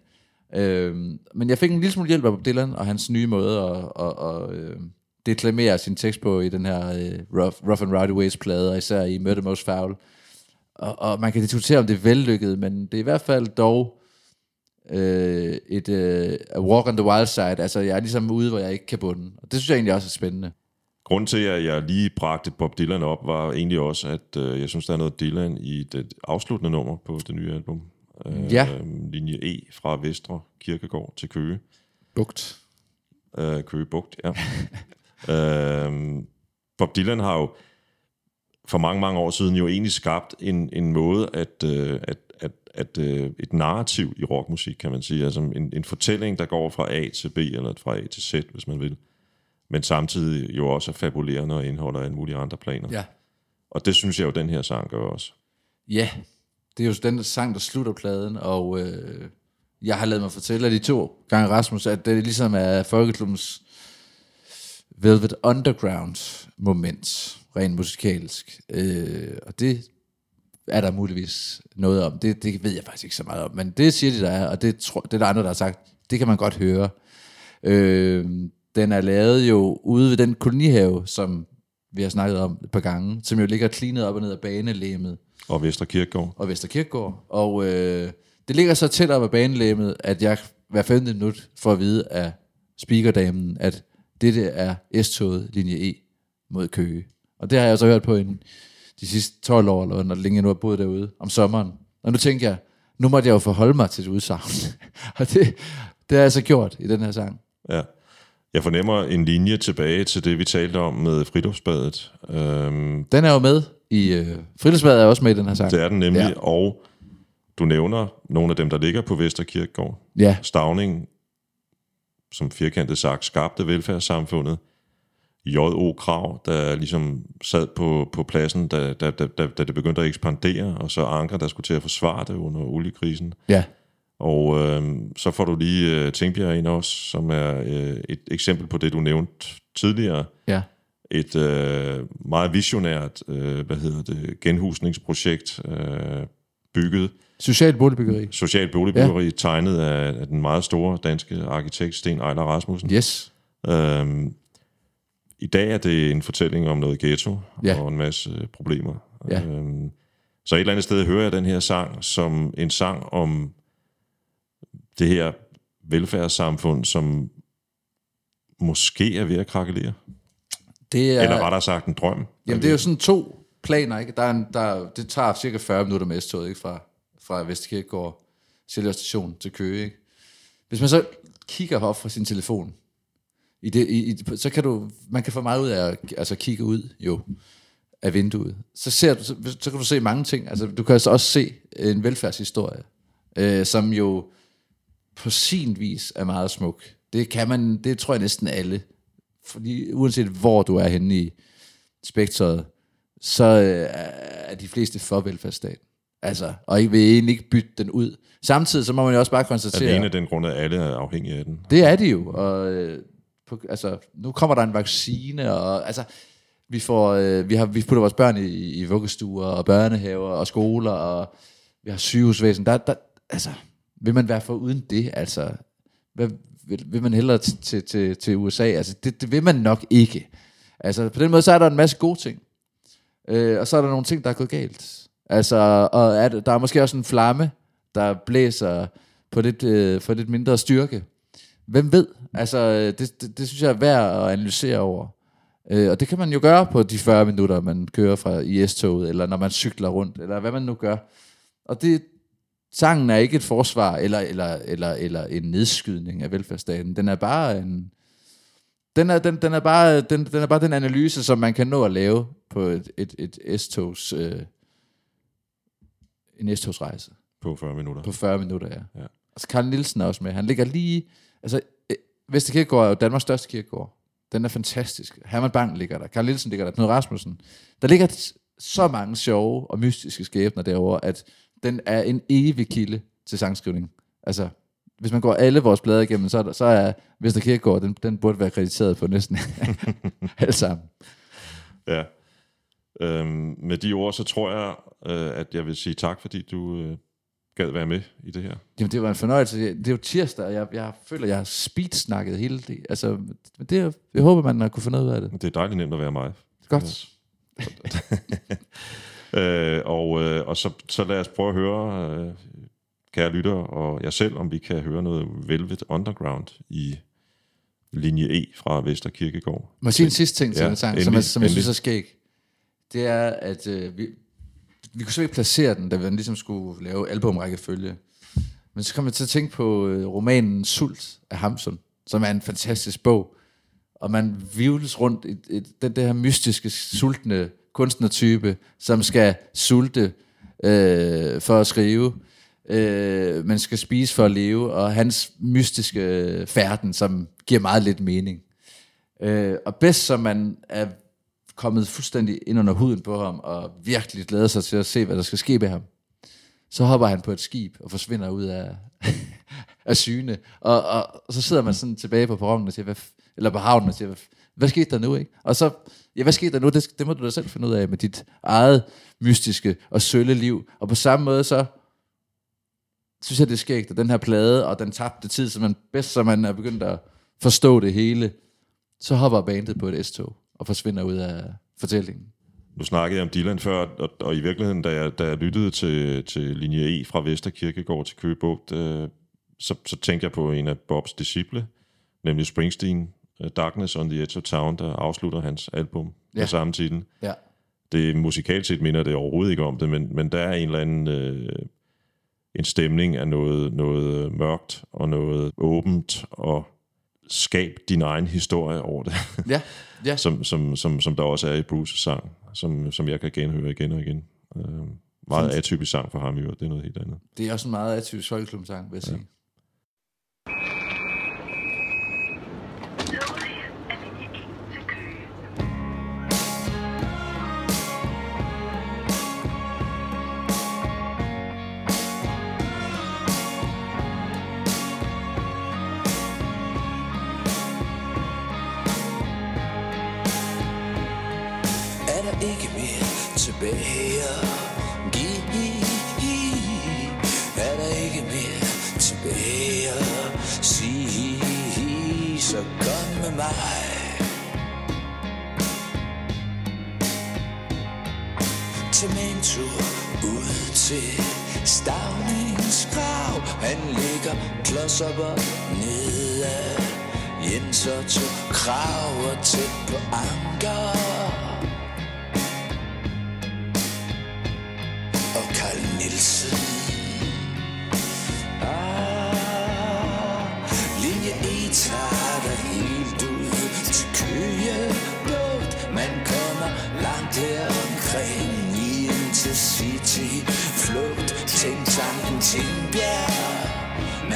[SPEAKER 2] Øhm, men jeg fik en lille smule hjælp af Bob Dylan og hans nye måde at, at, at, øh, deklamere sin tekst på i den her øh, Rough, Rough and Rowdy Ways plade, og især i Murder Most Foul. Og, og man kan diskutere, om det er vellykket, men det er i hvert fald dog øh, et øh, a walk on the wild side. Altså, jeg er ligesom ude, hvor jeg ikke kan bunde. Og det synes jeg egentlig også er spændende.
[SPEAKER 1] Grunden til, at jeg lige bragte Bob Dylan op, var egentlig også, at øh, jeg synes, der er noget Dylan i det afsluttende nummer på det nye album. Øh,
[SPEAKER 2] Ja.
[SPEAKER 1] Linje E fra Vestre Kirkegård til Køge.
[SPEAKER 2] Bugt.
[SPEAKER 1] Øh, Køge Bugt, ja. øh, Bob Dylan har jo for mange, mange år siden jo egentlig skabt en, en måde at, øh, at, at, at øh, et narrativ i rockmusik, kan man sige. Altså en, en fortælling, der går fra A til B, eller fra A til Z, hvis man vil. Men samtidig jo også er fabulerende og indeholder alle mulige andre planer.
[SPEAKER 2] Ja.
[SPEAKER 1] Og det synes jeg jo, den her sang gør også.
[SPEAKER 2] Ja, det er jo den sang, der slutter pladen, og øh, jeg har lavet mig fortælle af de to gange Rasmus, at det ligesom er Folkeklubbens Velvet Underground moment, rent musikalsk. Øh, og det er der muligvis noget om. Det, det ved jeg faktisk ikke så meget om, men det siger de, der er, og det, tror, det er der andre, der har sagt, det kan man godt høre. Øh, den er lavet jo ude ved den kolonihave, som vi har snakket om et par gange, som jo ligger cleanet op og ned af banelæmet
[SPEAKER 1] Og Vestre Kirkegård.
[SPEAKER 2] og Vesterkirkegård. Og øh, det ligger så tæt op ad banelæmet, at jeg hver femte minut får at vide af speakerdamen, at dette er S-toget linje E mod Køge. Og det har jeg så hørt på en, de sidste 12 år, eller når længe jeg nu har boet derude, om sommeren. Og nu tænker jeg, nu måtte jeg jo forholde mig til et udsagn. og det, det har jeg så gjort i den her sang.
[SPEAKER 1] Ja. Jeg fornemmer en linje tilbage til det, vi talte om med friluftsbadet. Øhm,
[SPEAKER 2] Den er jo med i... Øh, Friluftsbadet er også med i den her sang.
[SPEAKER 1] det er den nemlig,
[SPEAKER 2] Ja.
[SPEAKER 1] og du nævner nogle af dem, der ligger på Vestre Kirkegård.
[SPEAKER 2] Ja,
[SPEAKER 1] Stavning, som firkantet sagt, skabte velfærdssamfundet. J.O. Krav, der ligesom sad på, på pladsen, da, da, da, da, da det begyndte at ekspandere, og så Anker, der skulle til at forsvare det under oliekrisen.
[SPEAKER 2] ja,
[SPEAKER 1] Og øh, så får du lige øh, Tingbjerg ind også, som er øh, et eksempel på det, du nævnte tidligere.
[SPEAKER 2] ja.
[SPEAKER 1] Et øh, meget visionært øh, hvad hedder det, genhusningsprojekt, øh, bygget,
[SPEAKER 2] Social boligbyggeri.
[SPEAKER 1] socialt boligbyggeri, ja. tegnet af, af den meget store danske arkitekt Sten Ejler Rasmussen.
[SPEAKER 2] Yes.
[SPEAKER 1] Øhm, I dag er det en fortælling om noget ghetto
[SPEAKER 2] Ja.
[SPEAKER 1] og en masse øh, problemer.
[SPEAKER 2] Ja.
[SPEAKER 1] Øhm, så et eller andet sted hører jeg den her sang som en sang om det her velfærdssamfund, som måske er ved at krakelere.
[SPEAKER 2] Det er,
[SPEAKER 1] Eller rettere sagt en drøm.
[SPEAKER 2] Jamen, det er jo sådan to planer, ikke? Der er en, der, det tager cirka 40 minutter med S-toget, ikke? Fra, fra Vestkirkegård, Sjælland station til Køge, ikke? Hvis man så kigger op fra sin telefon, i det, i, i, så kan du, man kan få meget ud af at altså, kigge ud, jo, af vinduet. Så, ser du, så, så kan du se mange ting. Altså, du kan altså også se en velfærdshistorie, øh, som jo på sin vis er meget smuk. Det kan man, det tror jeg næsten alle. Fordi uanset hvor du er henne i spektret, så øh, er de fleste for velfærdsstaten. Altså, og ikke vil egentlig ikke bytte den ud. Samtidig så må man jo også bare konstatere...
[SPEAKER 1] Alene den grund, at alle er afhængige af den.
[SPEAKER 2] Det er de jo, og øh, på, altså, nu kommer der en vaccine, og altså, vi, får, øh, vi, har, vi putter vores børn i, i vuggestuer, og børnehaver, og skoler, og vi har sygehusvæsen. Der, der, altså, vil man være for uden det? Altså, hvad, vil, vil man hellere til, til, til, til USA? Altså, det, det vil man nok ikke. Altså, på den måde, så er der en masse gode ting. Øh, og så er der nogle ting, der er gået galt. Altså, og er, der er måske også en flamme, der blæser på lidt, øh, for lidt mindre styrke. Hvem ved? Altså, det, det, det synes jeg er værd at analysere over. Øh, og det kan man jo gøre på de 40 minutter, man kører fra IS-toget, eller når man cykler rundt, eller hvad man nu gør. Og det, sangen er ikke et forsvar, eller, eller, eller, eller en nedskydning af velfærdsstaten. Den er bare en... Den er, den, den, er bare, den, den er bare den analyse, som man kan nå at lave på et, et, et S-togs... Øh, en S-togsrejse
[SPEAKER 1] På 40 minutter.
[SPEAKER 2] på 40 minutter, ja.
[SPEAKER 1] Ja.
[SPEAKER 2] Altså, Karl Nielsen er også med. Han ligger lige... Altså, øh, Vesterkirkegård er jo Danmarks største kirkegård. Den er fantastisk. Herman Bang ligger der. Karl Nielsen ligger der. Knud Rasmussen. Der ligger så mange sjove og mystiske skæbner derovre, at den er en evig kilde til sangskrivning. Altså, hvis man går alle vores blade igennem, så er, der, så er Vesterkirkegård, den, den burde være krediteret på næsten alt sammen.
[SPEAKER 1] Ja. Øhm, med de ord, så tror jeg, øh, at jeg vil sige tak, fordi du øh, gad være med i det her.
[SPEAKER 2] Jamen, det var en fornøjelse. Det er jo tirsdag, og jeg, jeg føler, jeg har speedsnakket hele det. Altså, det er, jeg håber, man har kunne noget ud af det.
[SPEAKER 1] Det er dejligt nemt at være mig.
[SPEAKER 2] Godt.
[SPEAKER 1] Øh, og øh, og så, så lad os prøve at høre, øh, kære lytter og jeg selv, om vi kan høre noget Velvet Underground i linje E fra Vester Kirkegård.
[SPEAKER 2] Må jeg sige en sidste ting til
[SPEAKER 1] Ja,
[SPEAKER 2] ja, den sang, som,
[SPEAKER 1] endelig,
[SPEAKER 2] jeg, som jeg synes
[SPEAKER 1] endelig.
[SPEAKER 2] er skæg? Det er, at øh, vi, vi kunne så ikke placere den, da vi ligesom skulle lave albumrækkefølge. Men så kom jeg til at tænke på øh, romanen Sult af Hamsun, som er en fantastisk bog. Og man vivles rundt i, i den der mystiske, sultne kunstnertype, som skal sulte øh, for at skrive. Øh, man skal spise for at leve, og hans mystiske øh, færden, som giver meget lidt mening. Øh, og bedst som man er kommet fuldstændig ind under huden på ham, og virkelig glæder sig til at se, hvad der skal ske med ham, så hopper han på et skib og forsvinder ud af, af syne. Og, og, og så sidder man sådan tilbage på perronen og siger, hvad, eller på havnen og siger, hvad, hvad skete der nu, ikke? Og så, ja, hvad skete der nu? Det, det må du da selv finde ud af med dit eget mystiske og sølle liv. Og på samme måde så, synes jeg, det er skægt, at den her plade og den tabte tid, som man bedst, som man er begyndt at forstå det hele, så hopper bandet på et S-tog og forsvinder ud af fortællingen.
[SPEAKER 1] Nu snakkede jeg om Dylan før, og, og i virkeligheden, da jeg, da jeg lyttede til, til linje E fra Vester Kirkegård til Køge Bugt, øh, så, så tænkte jeg på en af Bobs disciple, nemlig Springsteen, uh, Darkness on the Edge of Town, der afslutter hans album ja.
[SPEAKER 2] Ja.
[SPEAKER 1] med samme titel.
[SPEAKER 2] Ja.
[SPEAKER 1] Det musikalt set minder det overhovedet ikke om det, men, men der er en eller anden øh, en stemning af noget, noget mørkt og noget åbent og skab din egen historie over det,
[SPEAKER 2] Ja, ja.
[SPEAKER 1] som, som, som, som der også er i Bruces sang, som, som jeg kan genhøre igen og igen. Øh, meget atypisk sang for ham i øvrigt, det er noget helt andet.
[SPEAKER 2] Det er også en meget atypisk folkeklubsang, vil jeg sige.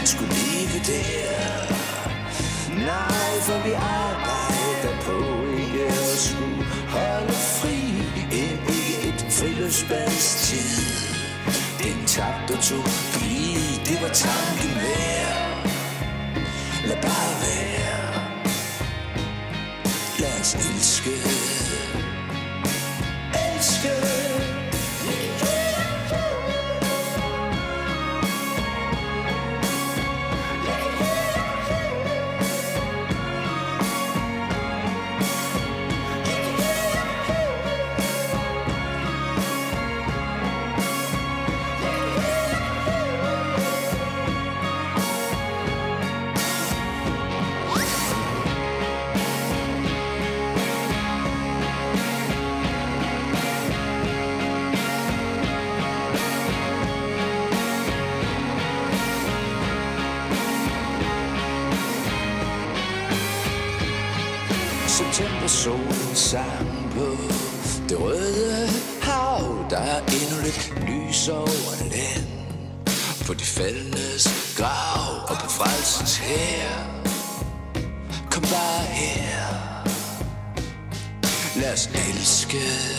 [SPEAKER 4] Man skulle blive der. Nej, for vi arbejder på ikke at skulle holde fri End ikke et friluftsbadstid Den tabte utopi, det var tanken værd. Lad bare være. Lad os Elske. På grav og på frelsens her. Kom bare her. Lad os elske